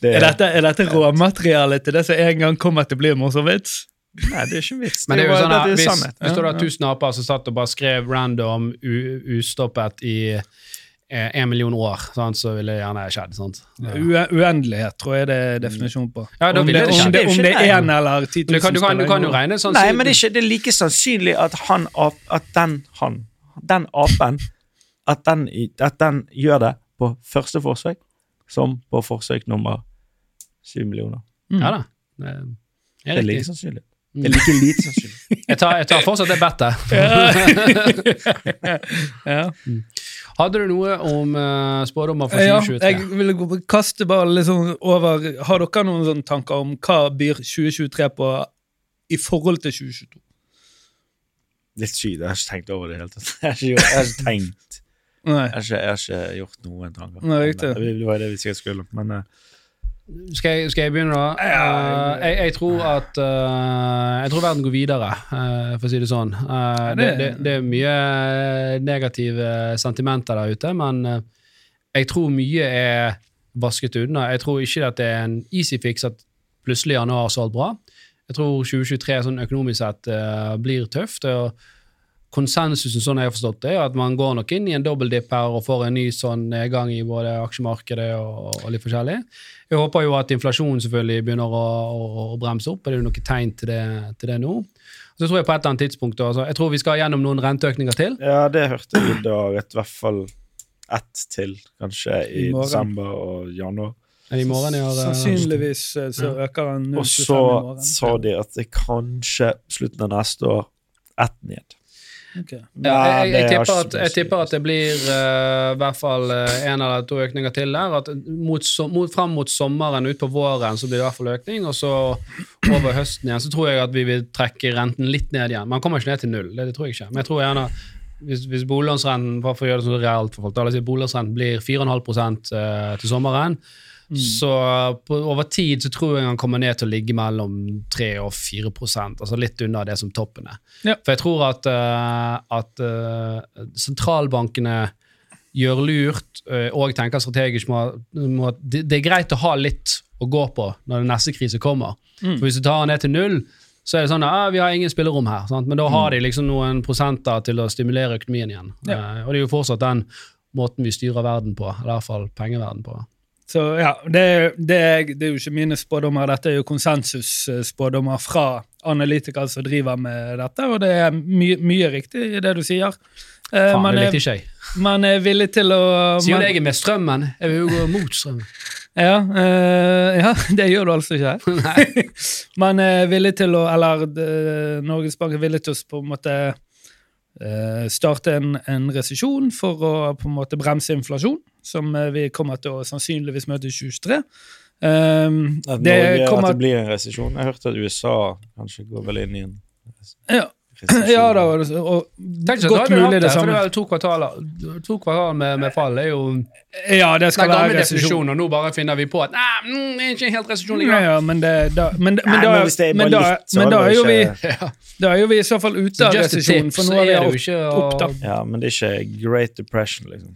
det Er dette, er dette råmaterialet til det som en gang kommer til å bli en morsom vits? Nei, det er ikke vits. Men det er jo sånn at hvis, hvis du ja. tusen aper som satt og bare skrev random u, ustoppet i eh, en million år, sant, så ville det gjerne skjedd. sant? Ja. Uendelighet, tror jeg det er definisjonen på. Ja, da om, ville det, om, det, om det er én eller ti Du kan, du, kan, du kan jo regne sånn Nei, men det er, ikke, det er like sannsynlig at han at den han, den apen at den, at den gjør det på første forsøk som på forsøk nummer syv millioner. Mm. Ja da. Det Det er er like sannsynlig. Det er like lite sannsynlig. Jeg tar, jeg tar fortsatt det bettet. ja. Hadde du noe om uh, spådommer for ja, 2023? jeg vil kaste bare litt sånn over Har dere noen sånne tanker om hva byr 2023 på i forhold til 2022? Litt sykt. Jeg har ikke tenkt over det i det hele tatt. Jeg har ikke, tenkt. Jeg har ikke, jeg har ikke gjort noen tanker. Nei, riktig. Det var det vi sikkert skulle. Men eh, Skal jeg, skal jeg begynne, da? Uh, jeg, jeg tror at uh, Jeg tror verden går videre, uh, for å si det sånn. Det, det- det, er mye negative sentimenter der ute, men jeg tror mye er vasket unna. Jeg tror ikke at det er en easy fix at plutselig januar så alt bra. Jeg tror 2023 sånn økonomisk sett blir tøft. og Konsensusen sånn jeg har forstått det, er at man går nok inn i en dobbeldipp her og får en ny sånn nedgang i både aksjemarkedet og, og litt forskjellig. Jeg håper jo at inflasjonen selvfølgelig begynner å, å, å bremse opp. Er Det noe tegn til det, til det nå. Så tror jeg på et eller annet tidspunkt, altså, jeg tror vi skal gjennom noen renteøkninger til. ja, det hørte jeg da. I hvert fall ett til, kanskje, i, I desember og januar. I morgen er, Sannsynligvis eh, så øker den 0,25 Og i så sa de at det kanskje slutten av neste år ett ned. Ok. Ja, jeg, jeg, jeg, tipper at, jeg tipper at det blir uh, i hvert fall uh, en eller to økninger til der. At mot, so- mot, fram mot sommeren, utpå våren, så blir det i hvert fall økning. Og så over høsten igjen så tror jeg at vi vil trekke renten litt ned igjen. Man kommer ikke ned til null, det, det tror jeg ikke. Men jeg tror gjerne hvis, hvis boliglånsrenten for å gjøre det sånn realt for folk, da, si boliglånsrenten blir 4,5 eh, til sommeren, så på, over tid så tror jeg han kommer ned til å ligge mellom 3 og 4 altså litt under det som toppen er. Ja. For jeg tror at, uh, at uh, sentralbankene gjør lurt eh, og tenker strategisk må, må, det, det er greit å ha litt å gå på når den neste krise kommer. Mm. For Hvis du tar den ned til null, så er det sånn at ah, vi har ingen spillerom her. Sant? Men da har de liksom noen prosenter til å stimulere økonomien igjen. Ja. Og det er jo fortsatt den måten vi styrer verden på, eller i hvert fall pengeverden på. Så ja, det, det, det er jo ikke mine spådommer, dette er jo konsensusspådommer fra analytikere som driver med dette, og det er my, mye riktig i det du sier. Eh, Faen, man, det likte ikke jeg. man er villig til å Sier man, jeg er med strømmen? Jeg vil jo gå mot strømmen. ja, eh, ja, det gjør du altså ikke. Man er villig til å Eller eh, Norges Bank er villig til å på en måte eh, starte en, en resesjon for å på en måte bremse inflasjon, som eh, vi kommer til å sannsynligvis møte i 2023. Um, At, det Norge, at det blir en resesjon. Jeg hørte at USA kanskje går vel inn i en ja, ja da, og, og Tenk godt da mulig det, det for det samme. to kvartaler, to kvartaler med, med fall. Er jo Ja, det skal gamle være resesjon. og nå bare finner vi på at nei, mm, det er ikke helt resesjon Ja, likevel. ja, men det, da, men, men, Nei, da, men er da, litt, men da er jo vi. Da er jo vi i så fall ute av resesjon, for nå er vi opp, opp da. Ja, men det er ikke Great Depression, liksom.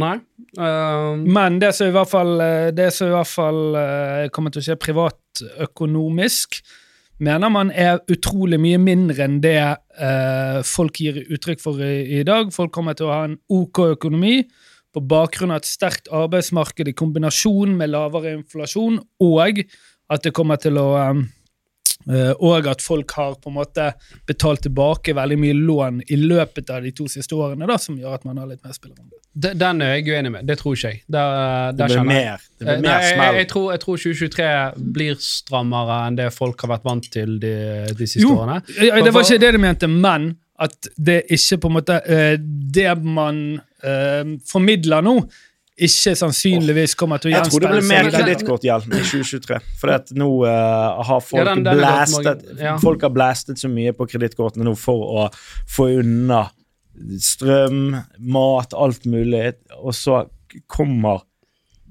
Nei. Uh, Men det som i hvert fall, eh, i hvert fall uh, kommer til å skje privatøkonomisk, mener man er utrolig mye mindre enn det uh, folk gir uttrykk for i, i dag. Folk kommer til å ha en OK økonomi på bakgrunn av et sterkt arbeidsmarked i kombinasjon med lavere inflasjon, og at det kommer til å eh, og at folk har på en måte betalt tilbake veldig mye lån i løpet av de to siste årene, da, som gjør at man har litt mer spillerom. den er jeg uenig med. Det tror ikke jeg. Det, Det blir mer, det blir Eh, mer Nei, jeg, smell. jeg, tror, jeg tror 2023 blir strammere enn det folk har vært vant til de, de siste Jo, årene. Jo, det var ikke det de mente, men at det ikke på en måte eh, Det man eh, formidler nå, ikke sannsynligvis kommer til å Jeg tror det blir mer kredittkortgjeld i 2023. For at nå uh, har folk Ja, den- den blastet mange- ja. Folk har blastet så mye på kredittkortene nå for å få unna strøm, mat, alt mulig, og så kommer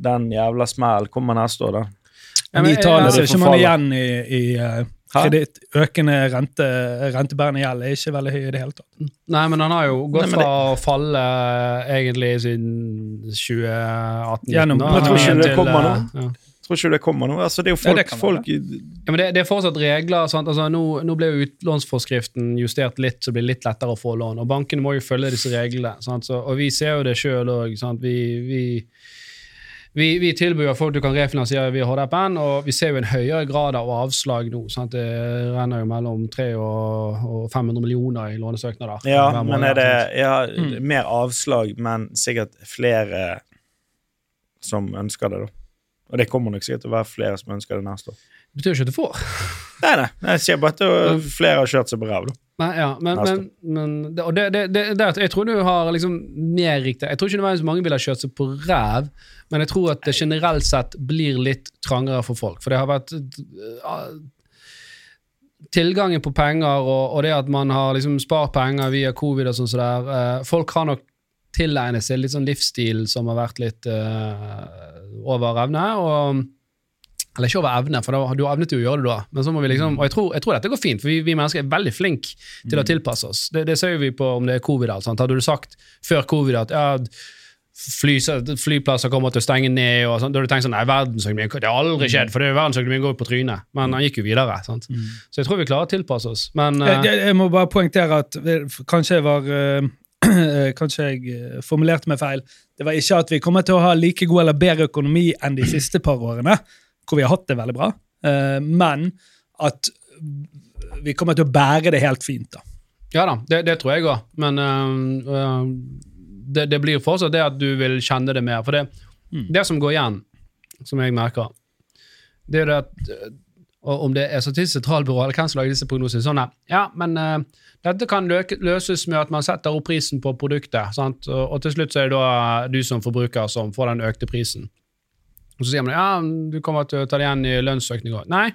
den jævla smell kommer neste år, da. Ja, men jeg, jeg- jeg, jeg- jeg, jeg, man kreditt. Økende rente, rentebærende gjeld er ikke veldig høy i det hele tatt. Nei, men han har jo gått Nei, men fra å falle egentlig siden 2018. Gjennom- da, Men tror ikke det kommer nå? Ja. Tror ikke det kommer nå. Altså, det er jo Ja, folk, det folk Ja, men det, det er fortsatt regler. Sant? Altså, nå, nå ble jo utlånsforskriften justert litt, så det blir litt lettere å få lån. Og bankene må jo følge disse reglene. Sant? Så, og vi ser jo det sjøl òg. Vi, vi, vi, vi tilbyr jo folk du kan refinansiere via HDPN, og vi ser jo en høyere grad av avslag nå. Sant? Det renner jo mellom 300 og, og 500 millioner i lånesøknader. Ja, men er det ja, Mm. mer avslag, men sikkert flere som ønsker det, da. Og det kommer nok sikkert til å være flere som ønsker det neste år. Det betyr jo ikke at du får. Nei, nei, nei jeg sier bare at flere har kjørt seg på ræva, da. Nei, ja, men, men, men det, og det, det, det, jeg tror du har liksom mer riktig Jeg tror ikke nødvendigvis mange ville kjørt seg på ræv, men jeg tror at det generelt sett blir litt trangere for folk. For det har vært uh, Tilgangen på penger og, og det at man har liksom spart penger via covid og sånn så der uh, Folk har nok tilegnet seg litt sånn livsstil som har vært litt uh, over evne. og eller ikke over evne, for da, du evnet jo å gjøre det da. Men så må vi liksom, og jeg tror, jeg tror dette går fint, for vi, vi mennesker er veldig flinke til å tilpasse oss. Det, det ser vi på om det er covid. alt, sant? Hadde du sagt før covid at ja, fly, flyplasser kommer til å stenge ned, og sånt, da hadde du tenkt sånn nei, verdensøkonomien, det har aldri skjedd, for det er verdensøkonomien går jo på trynet. Men han gikk jo videre. sant? Så jeg tror vi klarer å tilpasse oss. Men Jeg, eh, jeg, jeg må bare poengtere at kanskje jeg var eh, Kanskje jeg eh, formulerte meg feil. Det var ikke at vi kommer til å ha like god eller bedre økonomi enn de siste par årene, hvor vi har hatt det veldig bra, eh, men at vi kommer til å bære det helt fint. da. Ja da, det, det tror jeg òg. Men øhm, øhm, det, det blir fortsatt det at du vil kjenne det mer. For det, det som går igjen, som jeg merker, det er det at øh, Om det er Statistisk sentralbyrå eller hvem som lager disse prognosene, sånn at, ja, men øh, dette kan løke, løses med at man setter opp prisen på produktet. Sant? Og, og til slutt så er det da du som forbruker som får den økte prisen. Og så sier man ja, du kommer til å ta det igjen i lønnsøkninga. Nei,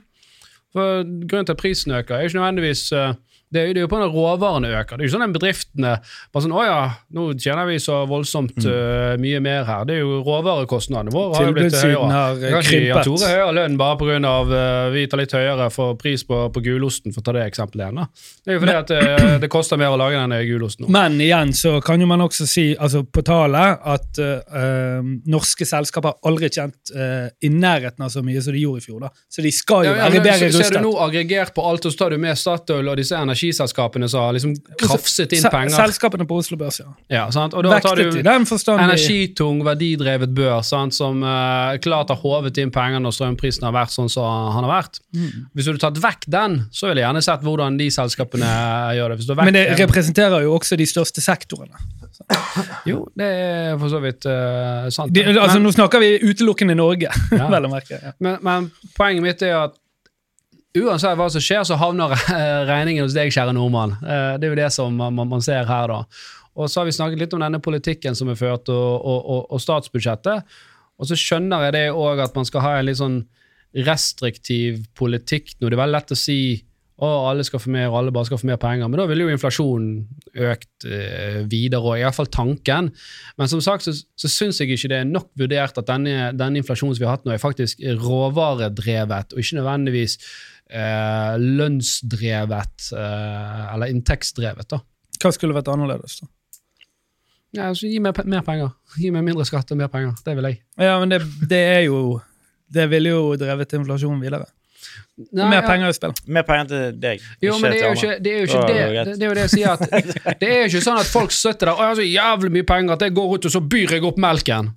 for grunnen til at prisen øker, er ikke nødvendigvis eh, det er, jo- det er jo på når råvarene øker. Det er jo sånn at bedriftene bare sånn, 'Å ja, nå tjener vi så voldsomt uh, mye mer her.' Det er jo råvarekostnadene våre har jo blitt høyere. har Jeg eh, kan ikke gi Tore høyere lønn bare pga. Uh, vi tar litt høyere for pris på, på gulosten, for å ta det eksempelet igjen. Det er jo fordi at eh, det koster mer å lage denne gulosten nå. Men igjen så kan jo man også si altså på tale, at eh, eh, norske selskaper har aldri tjent eh, i nærheten av så mye som de gjorde i fjor. da. Så de skal jo Ja, ja, være bedre rustet. Ser du nå aggregert på alt, og så tar du med Statoil og disse energiselskapene som har liksom krafset inn penger. Selskapene på Oslo Børs, ja. Ja, sant? Og da tar du energitung, verdidrevet børs sant, som uh, klart har håvet inn penger når strømprisen har vært sånn som han har vært. Mm. Hvis du hadde tatt vekk den, så ville jeg gjerne sett hvordan de selskapene gjør det. Men det representerer jo også de største sektorene. Jo, det er for så vidt uh, sant. De, Men- altså, nå snakker vi utelukkende Norge, Ja. vel å merke. Ja. Men, men poenget mitt er at uansett hva som skjer, så havner regningen hos deg, kjære nordmann. Eh, Det er jo det som man, ser her, da. Og så har vi snakket litt om denne politikken som er ført, og, og, og, og statsbudsjettet. Og så skjønner jeg det òg at man skal ha en litt sånn restriktiv politikk nå. Det er veldig lett å si å, alle skal få mer, og alle bare skal få mer penger. Men da ville jo inflasjonen økt eh, videre, og iallfall tanken. Men som sagt så, så syns jeg ikke det er nok vurdert at denne, denne inflasjonen som vi har hatt nå, er faktisk råvaredrevet, og ikke nødvendigvis eh, lønnsdrevet eh, eller inntektsdrevet. da. Hva skulle vært annerledes, da? Ja, altså, Gi meg mer penger. Gi meg mindre skatt og mer penger. Det vil jeg. Ja, men det, det er jo Det ville jo drevet inflasjonen videre. Nei, Mer ja. penger i spill. Mer penger til deg. Jo, men det er jo ikke det, er jo ikke det, det det, er jo det jeg sier at Det er jo ikke sånn at folk sitter der og jeg har så jævlig mye penger at jeg går ut og så byr jeg opp melken.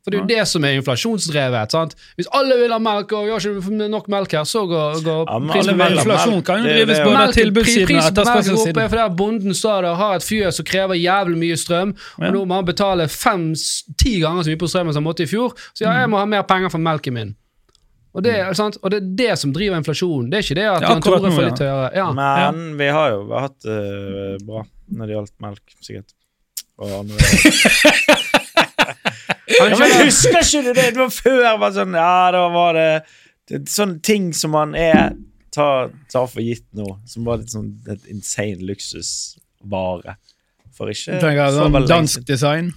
For det er jo det som er inflasjonsdrevet. sant? Hvis alle vil ha melk, og vi har ikke nok melk her, så går, går Ja, prisen på. Inflasjon kan jo drives pri- tilbudssiden og Prisen på melk går opp etterspørselssiden. er fordi bonden sa det, har et fjøs som krever jævlig mye strøm, og Ja. nå må han betale fem-ti ganger så mye på strømmen som han måtte i fjor, så ja, jeg må ha mer penger for melken min. Og det, sant? og det er det som driver inflasjonen. Det er ikke det at Ja, Jan Tore får litt høyere. Ja. Men vi har jo hatt det bra når det gjaldt melk, sikkert. Og andre Ja, men Husker ikke du det? Det var før var sånn Ja, da var det, det Sånne ting som man er tar ta for gitt nå, som var litt sånn et insane luksusvare. For ikke Du tenker så sånn veldig dansk design.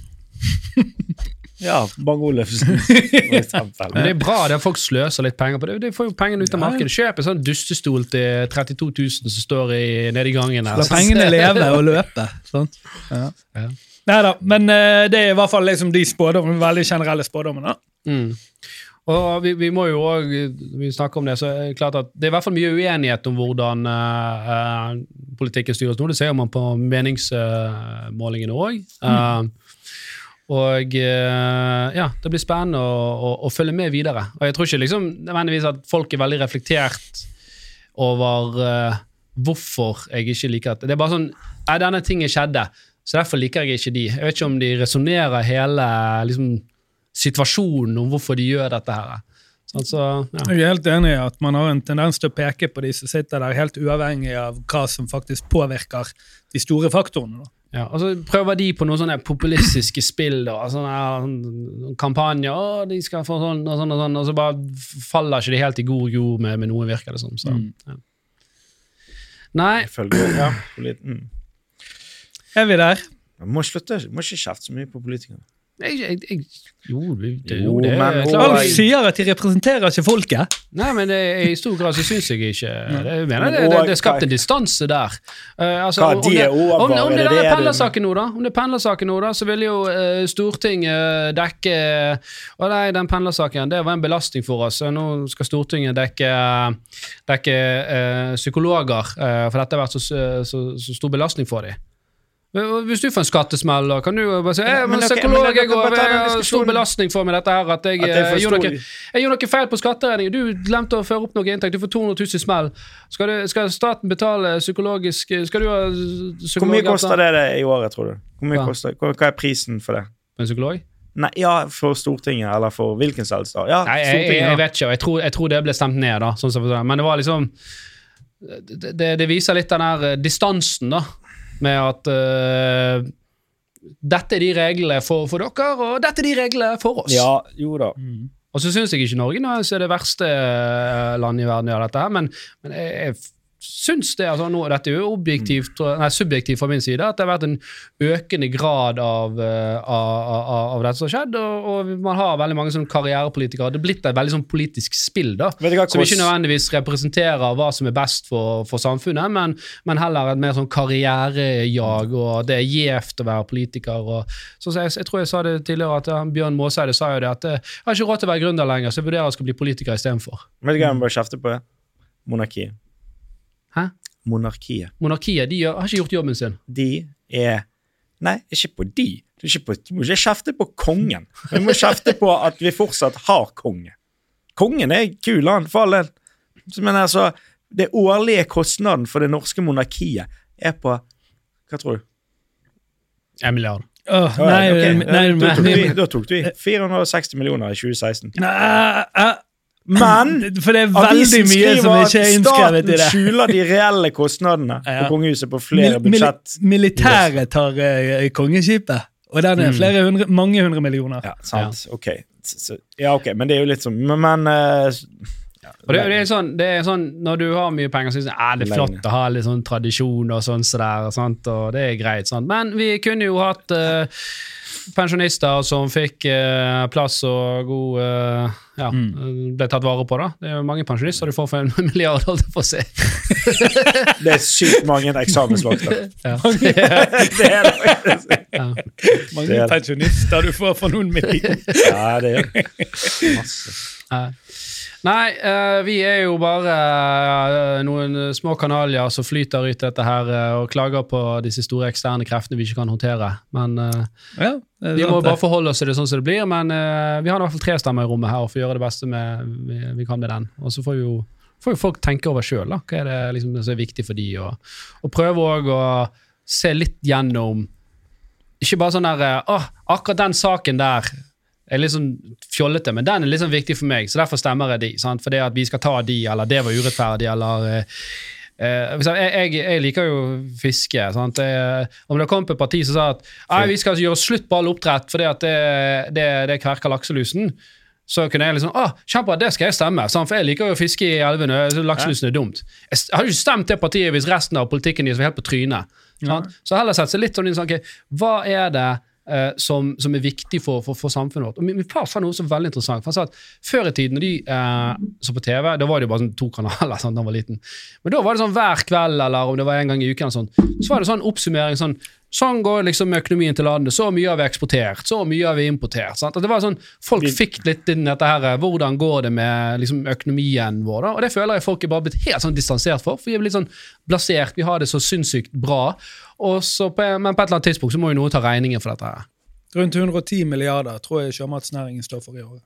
Ja, Bang Olufsen, for eksempel. Men det er bra det folk sløser litt penger på det. De får jo pengene ut av Ja. markedet. Kjøp en sånn dustestol til 32 000 som står i, nede i gangen her. La pengene leve og løpe. Sant? Ja. Ja. Nei da, men eh, det er i hvert fall liksom de spådommene, veldig generelle spådommene. Mm. Og vi, vi må jo òg snakke om det, så er det klart at det er i hvert fall mye uenighet om hvordan eh, politikken styres nå. Det ser man på meningsmålingene òg. Og eh, ja, det blir spennende å, å, å følge med videre. Og jeg tror ikke liksom nødvendigvis at folk er veldig reflektert over uh, hvorfor jeg ikke liker at Det er bare sånn Nei, denne tingen skjedde, så derfor liker jeg ikke de. Jeg vet ikke om de resonnerer hele liksom, situasjonen om hvorfor de gjør dette her. Altså, ja. Jeg er helt enig i at man har en tendens til å peke på de som sitter der, helt uavhengig av hva som faktisk påvirker de store faktorene. Da. Ja, og så prøver de på noen sånne populistiske spill, da, sånne sånn kampanjer, å, de skal få sånn og sånn, og sånn, og så bare faller ikke de helt i god jord med, med noe, virker det som. Så, Mm. ja. Nei, ja, mm. Er vi der? Man må slutte, må ikke kjefte så mye på politikerne. Jeg, jeg, jeg, jo, det, Jo, det men- og- klart. Sier at de representerer ikke folket. Nei, men det, i stor grad så syns jeg ikke det. Jeg mener det, det, det er skapt en distanse der. Uh, altså, Hva, om, de det, er om, om er det det der er pendlersaken nå, da, om det er pendlersaken nå, da, så vil jo uh, Stortinget dekke Å nei, den pendlersaken, det var en belastning for oss. Nå skal Stortinget dekke, dekke eh, psykologer, for dette har vært så, så, så stor belastning for dem. Hvis du får en skattesmell, da kan du bare si Ja, eh, men men psykolog, men jeg går, jeg har stor belastning for meg dette her, at jeg, At for eh, gjorde noe jeg gjorde noe feil på skatteregningen. Du glemte å føre opp noe inntekt. Du får 200 000 smell. Skal, du, skal staten betale psykologisk Skal du ha psykolog? Hvor mye koster det, det i året, tror du? Hvor mye Hva? koster, hva, hva er prisen for det? En psykolog? Nei, ja, For Stortinget, eller for hvilken som helst? Ja, Nei, jeg, jeg, jeg vet ikke. Jeg tror, jeg tror det ble stemt ned, da. Sånn som, men det var liksom det, det, viser litt den her eh, distansen, da. Med at uh, dette er de reglene for, for dere, og dette er de reglene for oss. Ja, jo da. Og så syns jeg ikke Norge nå, er det verste eh, landet i verden gjør dette, her, men, men jeg, jeg syns det altså nå, Dette er jo objektivt, nei, subjektivt fra min side, at det har vært en økende grad av, eh, av, av, av dette som har skjedd, og, og man har veldig mange sånne karrierepolitikere. Det er blitt et veldig sånn politisk spill, da. Hva, Som ikke nødvendigvis representerer hva som er best for, for samfunnet, men, men heller et mer sånn karrierejag, og det er gjevt å være politiker. Og, så jeg, jeg tror jeg sa det tidligere, at Bjørn Måseide sa jo det, at eh, jeg har ikke råd til å være gründer lenger, så jeg vurderer å skal bli politiker istedenfor. Vet du hva jeg må bare kjefte på? Monarkiet. Hæ? Monarkiet. Monarkiet de har ikke gjort jobben sin. De er Nei, ikke på de. Du, ikke på, du må ikke kjefte på kongen. Du må kjefte på at vi fortsatt har konge. Kongen er kul, han, for all del. Så, Men altså, det årlige kostnaden for det norske monarkiet er på Hva tror du? En milliard. Åh, Ja, nei, ok. nei, nei, vi, da tok vi 460 millioner i 2016. nei, eh, Men For det er veldig mye som ikke er innskrevet i det. staten skjuler de reelle kostnadene Ja. på kongehuset på flere Mil- budsjett. Militæret tar uh, kongeskipet, og den er Mm. flere hundre, mange hundre millioner. Ja, sant. Ok. Så, så- ja, ok, men det er jo litt sånn Men, men ja, Og det, det, er sånn, det er sånn, Når du har mye penger, så er det, sånn, ah, det er flott Lenge. å ha litt sånn tradisjon, og sånn så der, sant? og det er greit. Sant? Men vi kunne jo hatt uh, pensjonister som fikk uh, plass og god uh, Ja, ble tatt vare på, da. Det er jo mange pensjonister du får for en milliard, holdt jeg på å si. Det er sykt mange eksamensvakter. Ja. det er det. Ja. Mange er- pensjonister du får for noen millioner. Ja, det er. Masse. Nei. Nei, eh, vi er jo bare eh, noen små kanalier som flyter ut dette her eh, og klager på disse store eksterne kreftene vi ikke kan håndtere. Men Ja, vi må bare forholde oss til det sånn som det blir. Men vi har i hvert fall tre stemmer i rommet her og får gjøre det beste med, vi, vi kan med den. Og så får jo, får folk tenke over sjøl hva er det liksom, som er viktig for de, og, og prøve òg å se litt gjennom Ikke bare sånn der Å, akkurat den saken der er litt sånn fjollete, men den er litt sånn viktig for meg, så derfor stemmer jeg de. Sant? For det at vi skal ta de, eller det var urettferdig, eller uh, uh, jeg, jeg, jeg liker jo fiske. Sant? Jeg, om det kom på et parti som sa at Nei, vi skal gjøre slutt på all oppdrett fordi at det, det, det kverker lakselusen, så kunne jeg liksom Å, kjempebra, det skal jeg stemme. Sant? For jeg liker jo å fiske i elvene. Lakselusen er dumt. Jeg hadde ikke stemt det partiet hvis resten av politikken deres var helt på trynet. Sant? Så heller sett seg litt sånn inn sånn, okay, Hva er det eh, som, som er viktig for, for, for samfunnet vårt? Og min, min far sa noe som var veldig interessant. for Han sa at Før i tiden, når de eh, så på TV, da var det jo bare sånn to kanaler sånn, da han var liten. Men da var det sånn hver kveld, eller om det var en gang i uken, sånn, så var det sånn oppsummering sånn Sånn går liksom økonomien til landet. Så mye har vi eksportert, så mye har vi importert. Sant? At det var sånn, Folk fikk litt inn dette her, eh, hvordan går det med liksom, økonomien vår. da, Og det føler jeg folk er bare blitt helt sånn distansert for. for Vi er blitt sånn blasert, vi har det så sinnssykt bra. Og så på, men på et eller annet tidspunkt så må jo noen ta regningen for dette. her. Rundt 110 milliarder tror jeg sjømatnæringen står for i året.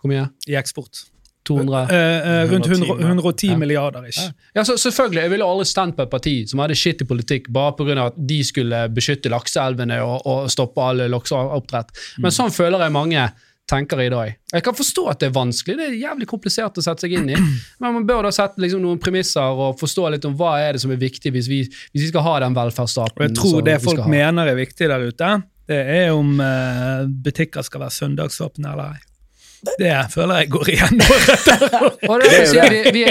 Hvor mye? I eksport. 200? Eh, eh, rundt 100, 110, 110 ja. milliarder, ish. Ja, så selvfølgelig, Jeg ville aldri stemt på et parti som hadde shitty politikk bare pga. at de skulle beskytte lakseelvene og, og stoppe all lakseoppdrett. Men sånn føler jeg mange tenker i dag. Jeg kan forstå at det er vanskelig, det er jævlig komplisert å sette seg inn i. Men man bør da sette liksom noen premisser og forstå litt om hva er det som er viktig hvis vi, hvis vi skal ha den velferdsstaten. Og jeg tror det folk mener er viktig der ute, det er om uh, butikker skal være søndagsåpne eller ei. Det føler jeg går igjen.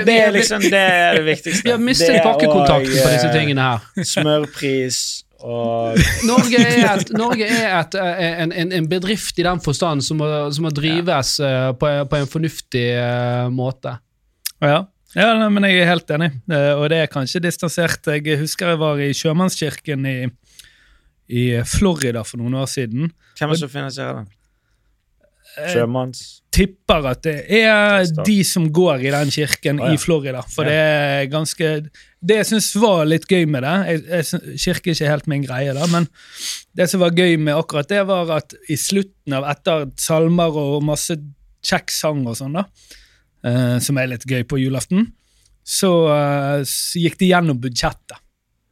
Det, er liksom det, er det viktigste. vi har mistet bakkekontakten på disse tingene her. Smørpris og Norge er, et, Norge er et, eh, en, en, en bedrift i den forstand som må, som må drives ja. på, på en fornuftig eh, måte. Ja, ja nei, men jeg er helt enig. Eh, og det er kanskje distansert. Jeg husker jeg var i sjømannskirken i, i Florida for noen år siden. Hvem er det som finansierer den? Sjømanns... tipper at det er de som går i den kirken oh, ja. i Florida. For Ja. det er ganske Det jeg syns var litt gøy med det jeg, jeg, Kirke er ikke helt min greie, da, men det som var gøy med akkurat det, var at i slutten av etter salmer og masse kjekk sang og sånn, da, uh, som er litt gøy på julaften, så, uh, så gikk de gjennom budsjettet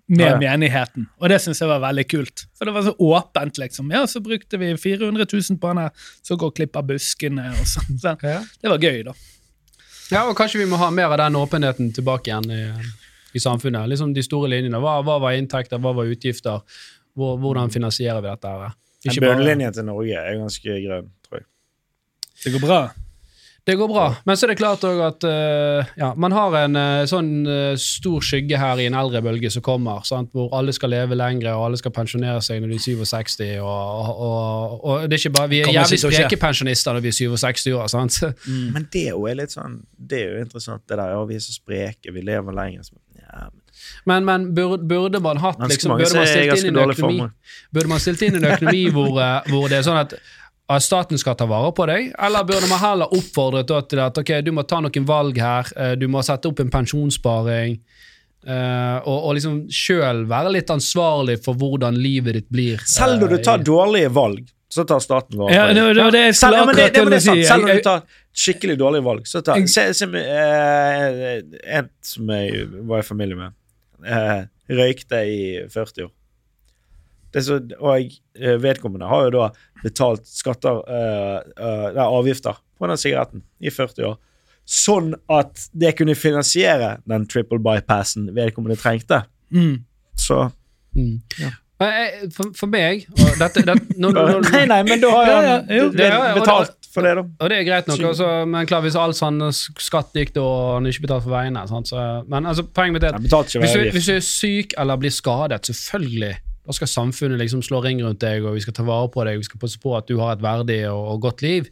med Ja, ja. menigheten. Og det syns jeg var veldig kult. For det var så åpent, liksom. Ja, så brukte vi 400 000 på her, så går og klipper buskene og sånn. Så det var gøy, da. Ja, og Kanskje vi må ha mer av den åpenheten tilbake igjen i, i samfunnet. Liksom De store linjene. Hva, hva var inntekter, hva var utgifter? Hvor, hvordan finansierer vi dette? her? Ikke bare- Bunnlinjen til Norge er ganske grønn, tror jeg. Det går bra. Det går bra. Men så er det klart òg at uh, ja, man har en uh, sånn uh, stor skygge her i en eldrebølge som kommer, sant? hvor alle skal leve lengre, og alle skal pensjonere seg når de er 67. Og, og, og, og det er ikke bare, Vi er jævlig spreke pensjonister når vi er 67 år. sant? Men det er jo litt sånn Det er jo interessant, det der. Ja, vi er så spreke, vi lever lenger. Ja, men Men, burde, burde man hatt liksom, burde man stilt inn en økonomi Burde man stilt inn en økonomi hvor, eh, hvor det er sånn at at staten skal ta vare på deg, eller burde man heller oppfordret til at ok, du må ta noen valg her, eh, du må sette opp en pensjonssparing, eh, og, og liksom sjøl være litt ansvarlig for hvordan livet ditt blir. Selv når du tar dårlige valg, så tar staten vare Ja, på det, deg. det det jeg Selv, ja, det, det, det si. Selv når du tar skikkelig dårlige valg, så tar Jeg- se, se, En som jeg var i familie med, eh, røykte i 40 år. Det så, og eh, vedkommende har jo da betalt skatter eh, eh, er avgifter på den sigaretten i 40 år. Sånn at det kunne finansiere den triple bypassen vedkommende trengte. Mm. Så Mm. Ja. For, for meg dette, dette, nå, nå, Nei, nei, men da har han ja, jo. det- Ja, ja, betalt for det, da. Og det er greit nok, også, altså, men klar, hvis all sånn skatt gikk da, og han ikke betalte for veiene sant, så, Men altså, poenget mitt er at hvis du, hvis du er syk eller blir skadet, selvfølgelig, da skal samfunnet liksom slå ring rundt deg, og vi skal ta vare på deg, vi skal passe på at du har et verdig og, og godt liv.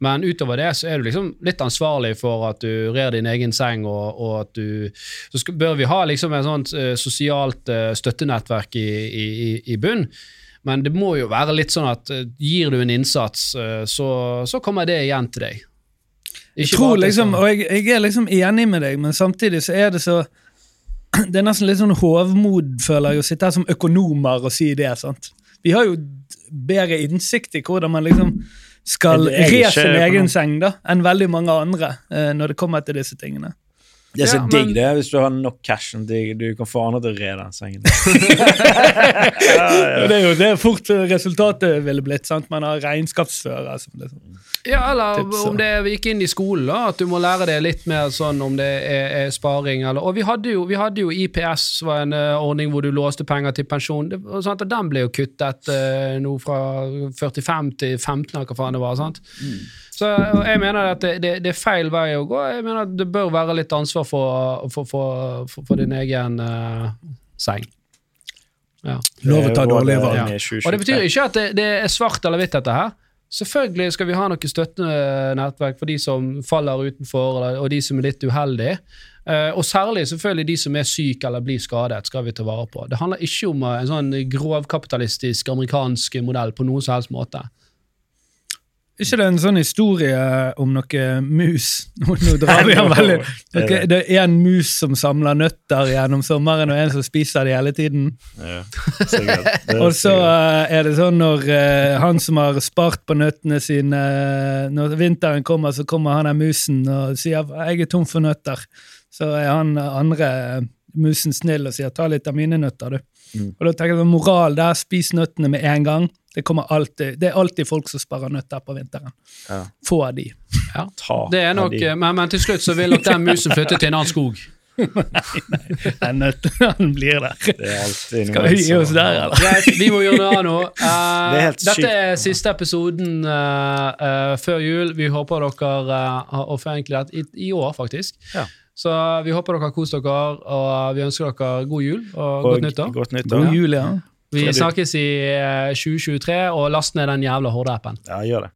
Men utover det så er du liksom litt ansvarlig for at du rer din egen seng, og, og at du Så skal, bør vi ha liksom et sånt uh, sosialt uh, støttenettverk i, i, i- i bunn. Men det må jo være litt sånn at eh, gir du en innsats, eh, så, så kommer det igjen til deg. Jeg tror liksom, og jeg, jeg er liksom enig med deg, men samtidig så er det så Det er nesten litt sånn hovmod, føler jeg, å sitte her som økonomer og si det. sant? Vi har jo bedre innsikt i hvordan man liksom skal re sin egen seng da, enn veldig mange andre eh, når det kommer til disse tingene. Det er så Ja, digg det er hvis du har nok cash. at Du kan få andre til å re den sengen. Og Det er jo det fort resultatet ville blitt. sant? Man har regnskapsfører som liksom Ja, eller Tips, om det gikk inn i skolen, da, at du må lære det litt mer sånn om det er, er sparing. Eller, og vi hadde, jo, vi hadde jo IPS, var en uh, ordning hvor du låste penger til pensjon. Det, og sant, og den ble jo kuttet uh, nå fra 45 til 15, eller hva faen det var. sant? Så jeg mener at det, det, det er feil vei å gå. Jeg mener at Det bør være litt ansvar for, for, for, for, for din egen uh, seng. Ja. Lov å ta dårlige valg. Ja. Og det betyr ikke at det, det er svart eller hvitt, dette her. Selvfølgelig skal vi ha noe støttende nettverk for de som faller utenfor, og de som er litt uheldige. Eh, og særlig selvfølgelig de som er syke eller blir skadet, skal vi ta vare på. Det handler ikke om eh, en sånn grovkapitalistisk amerikansk modell på noen som helst måte. Ikke det er en sånn historie om noe mus? Nå, nå drar vi den veldig. Er det er en mus som samler nøtter gjennom sommeren, og en som spiser de hele tiden. Ja, Og så eh, er det sånn når eh, han som har spart på nøttene sine eh, Når vinteren kommer, så kommer han der musen og sier 'jeg er tom for nøtter'. Så er han andre musen snill og sier 'ta litt av mine nøtter', du. Mm. Og da tenker jeg moral der, spis nøttene med en gang. Det, alltid, det er alltid folk som sparer nøtter på vinteren. Ja. Få av de. Ja. Ta Det er av nok, de. eh, men, men til slutt så vil nok den musen flytte til en annen skog. Den nøtten den blir der. Det er Skal vi gi oss der, eller? Greit, vi må gjøre noe annet nå. Uh, Det er dette er siste episoden uh, uh, før jul. Vi håper dere uh, har forenklet i, i år, faktisk. Ja. Så vi håper dere har kost dere, og vi ønsker dere god jul og, Og godt nyttår. Godt nyttår. God jul, ja. Vi snakkes i eh, 2023, og last ned den jævla Horde-appen. Ja, gjør det.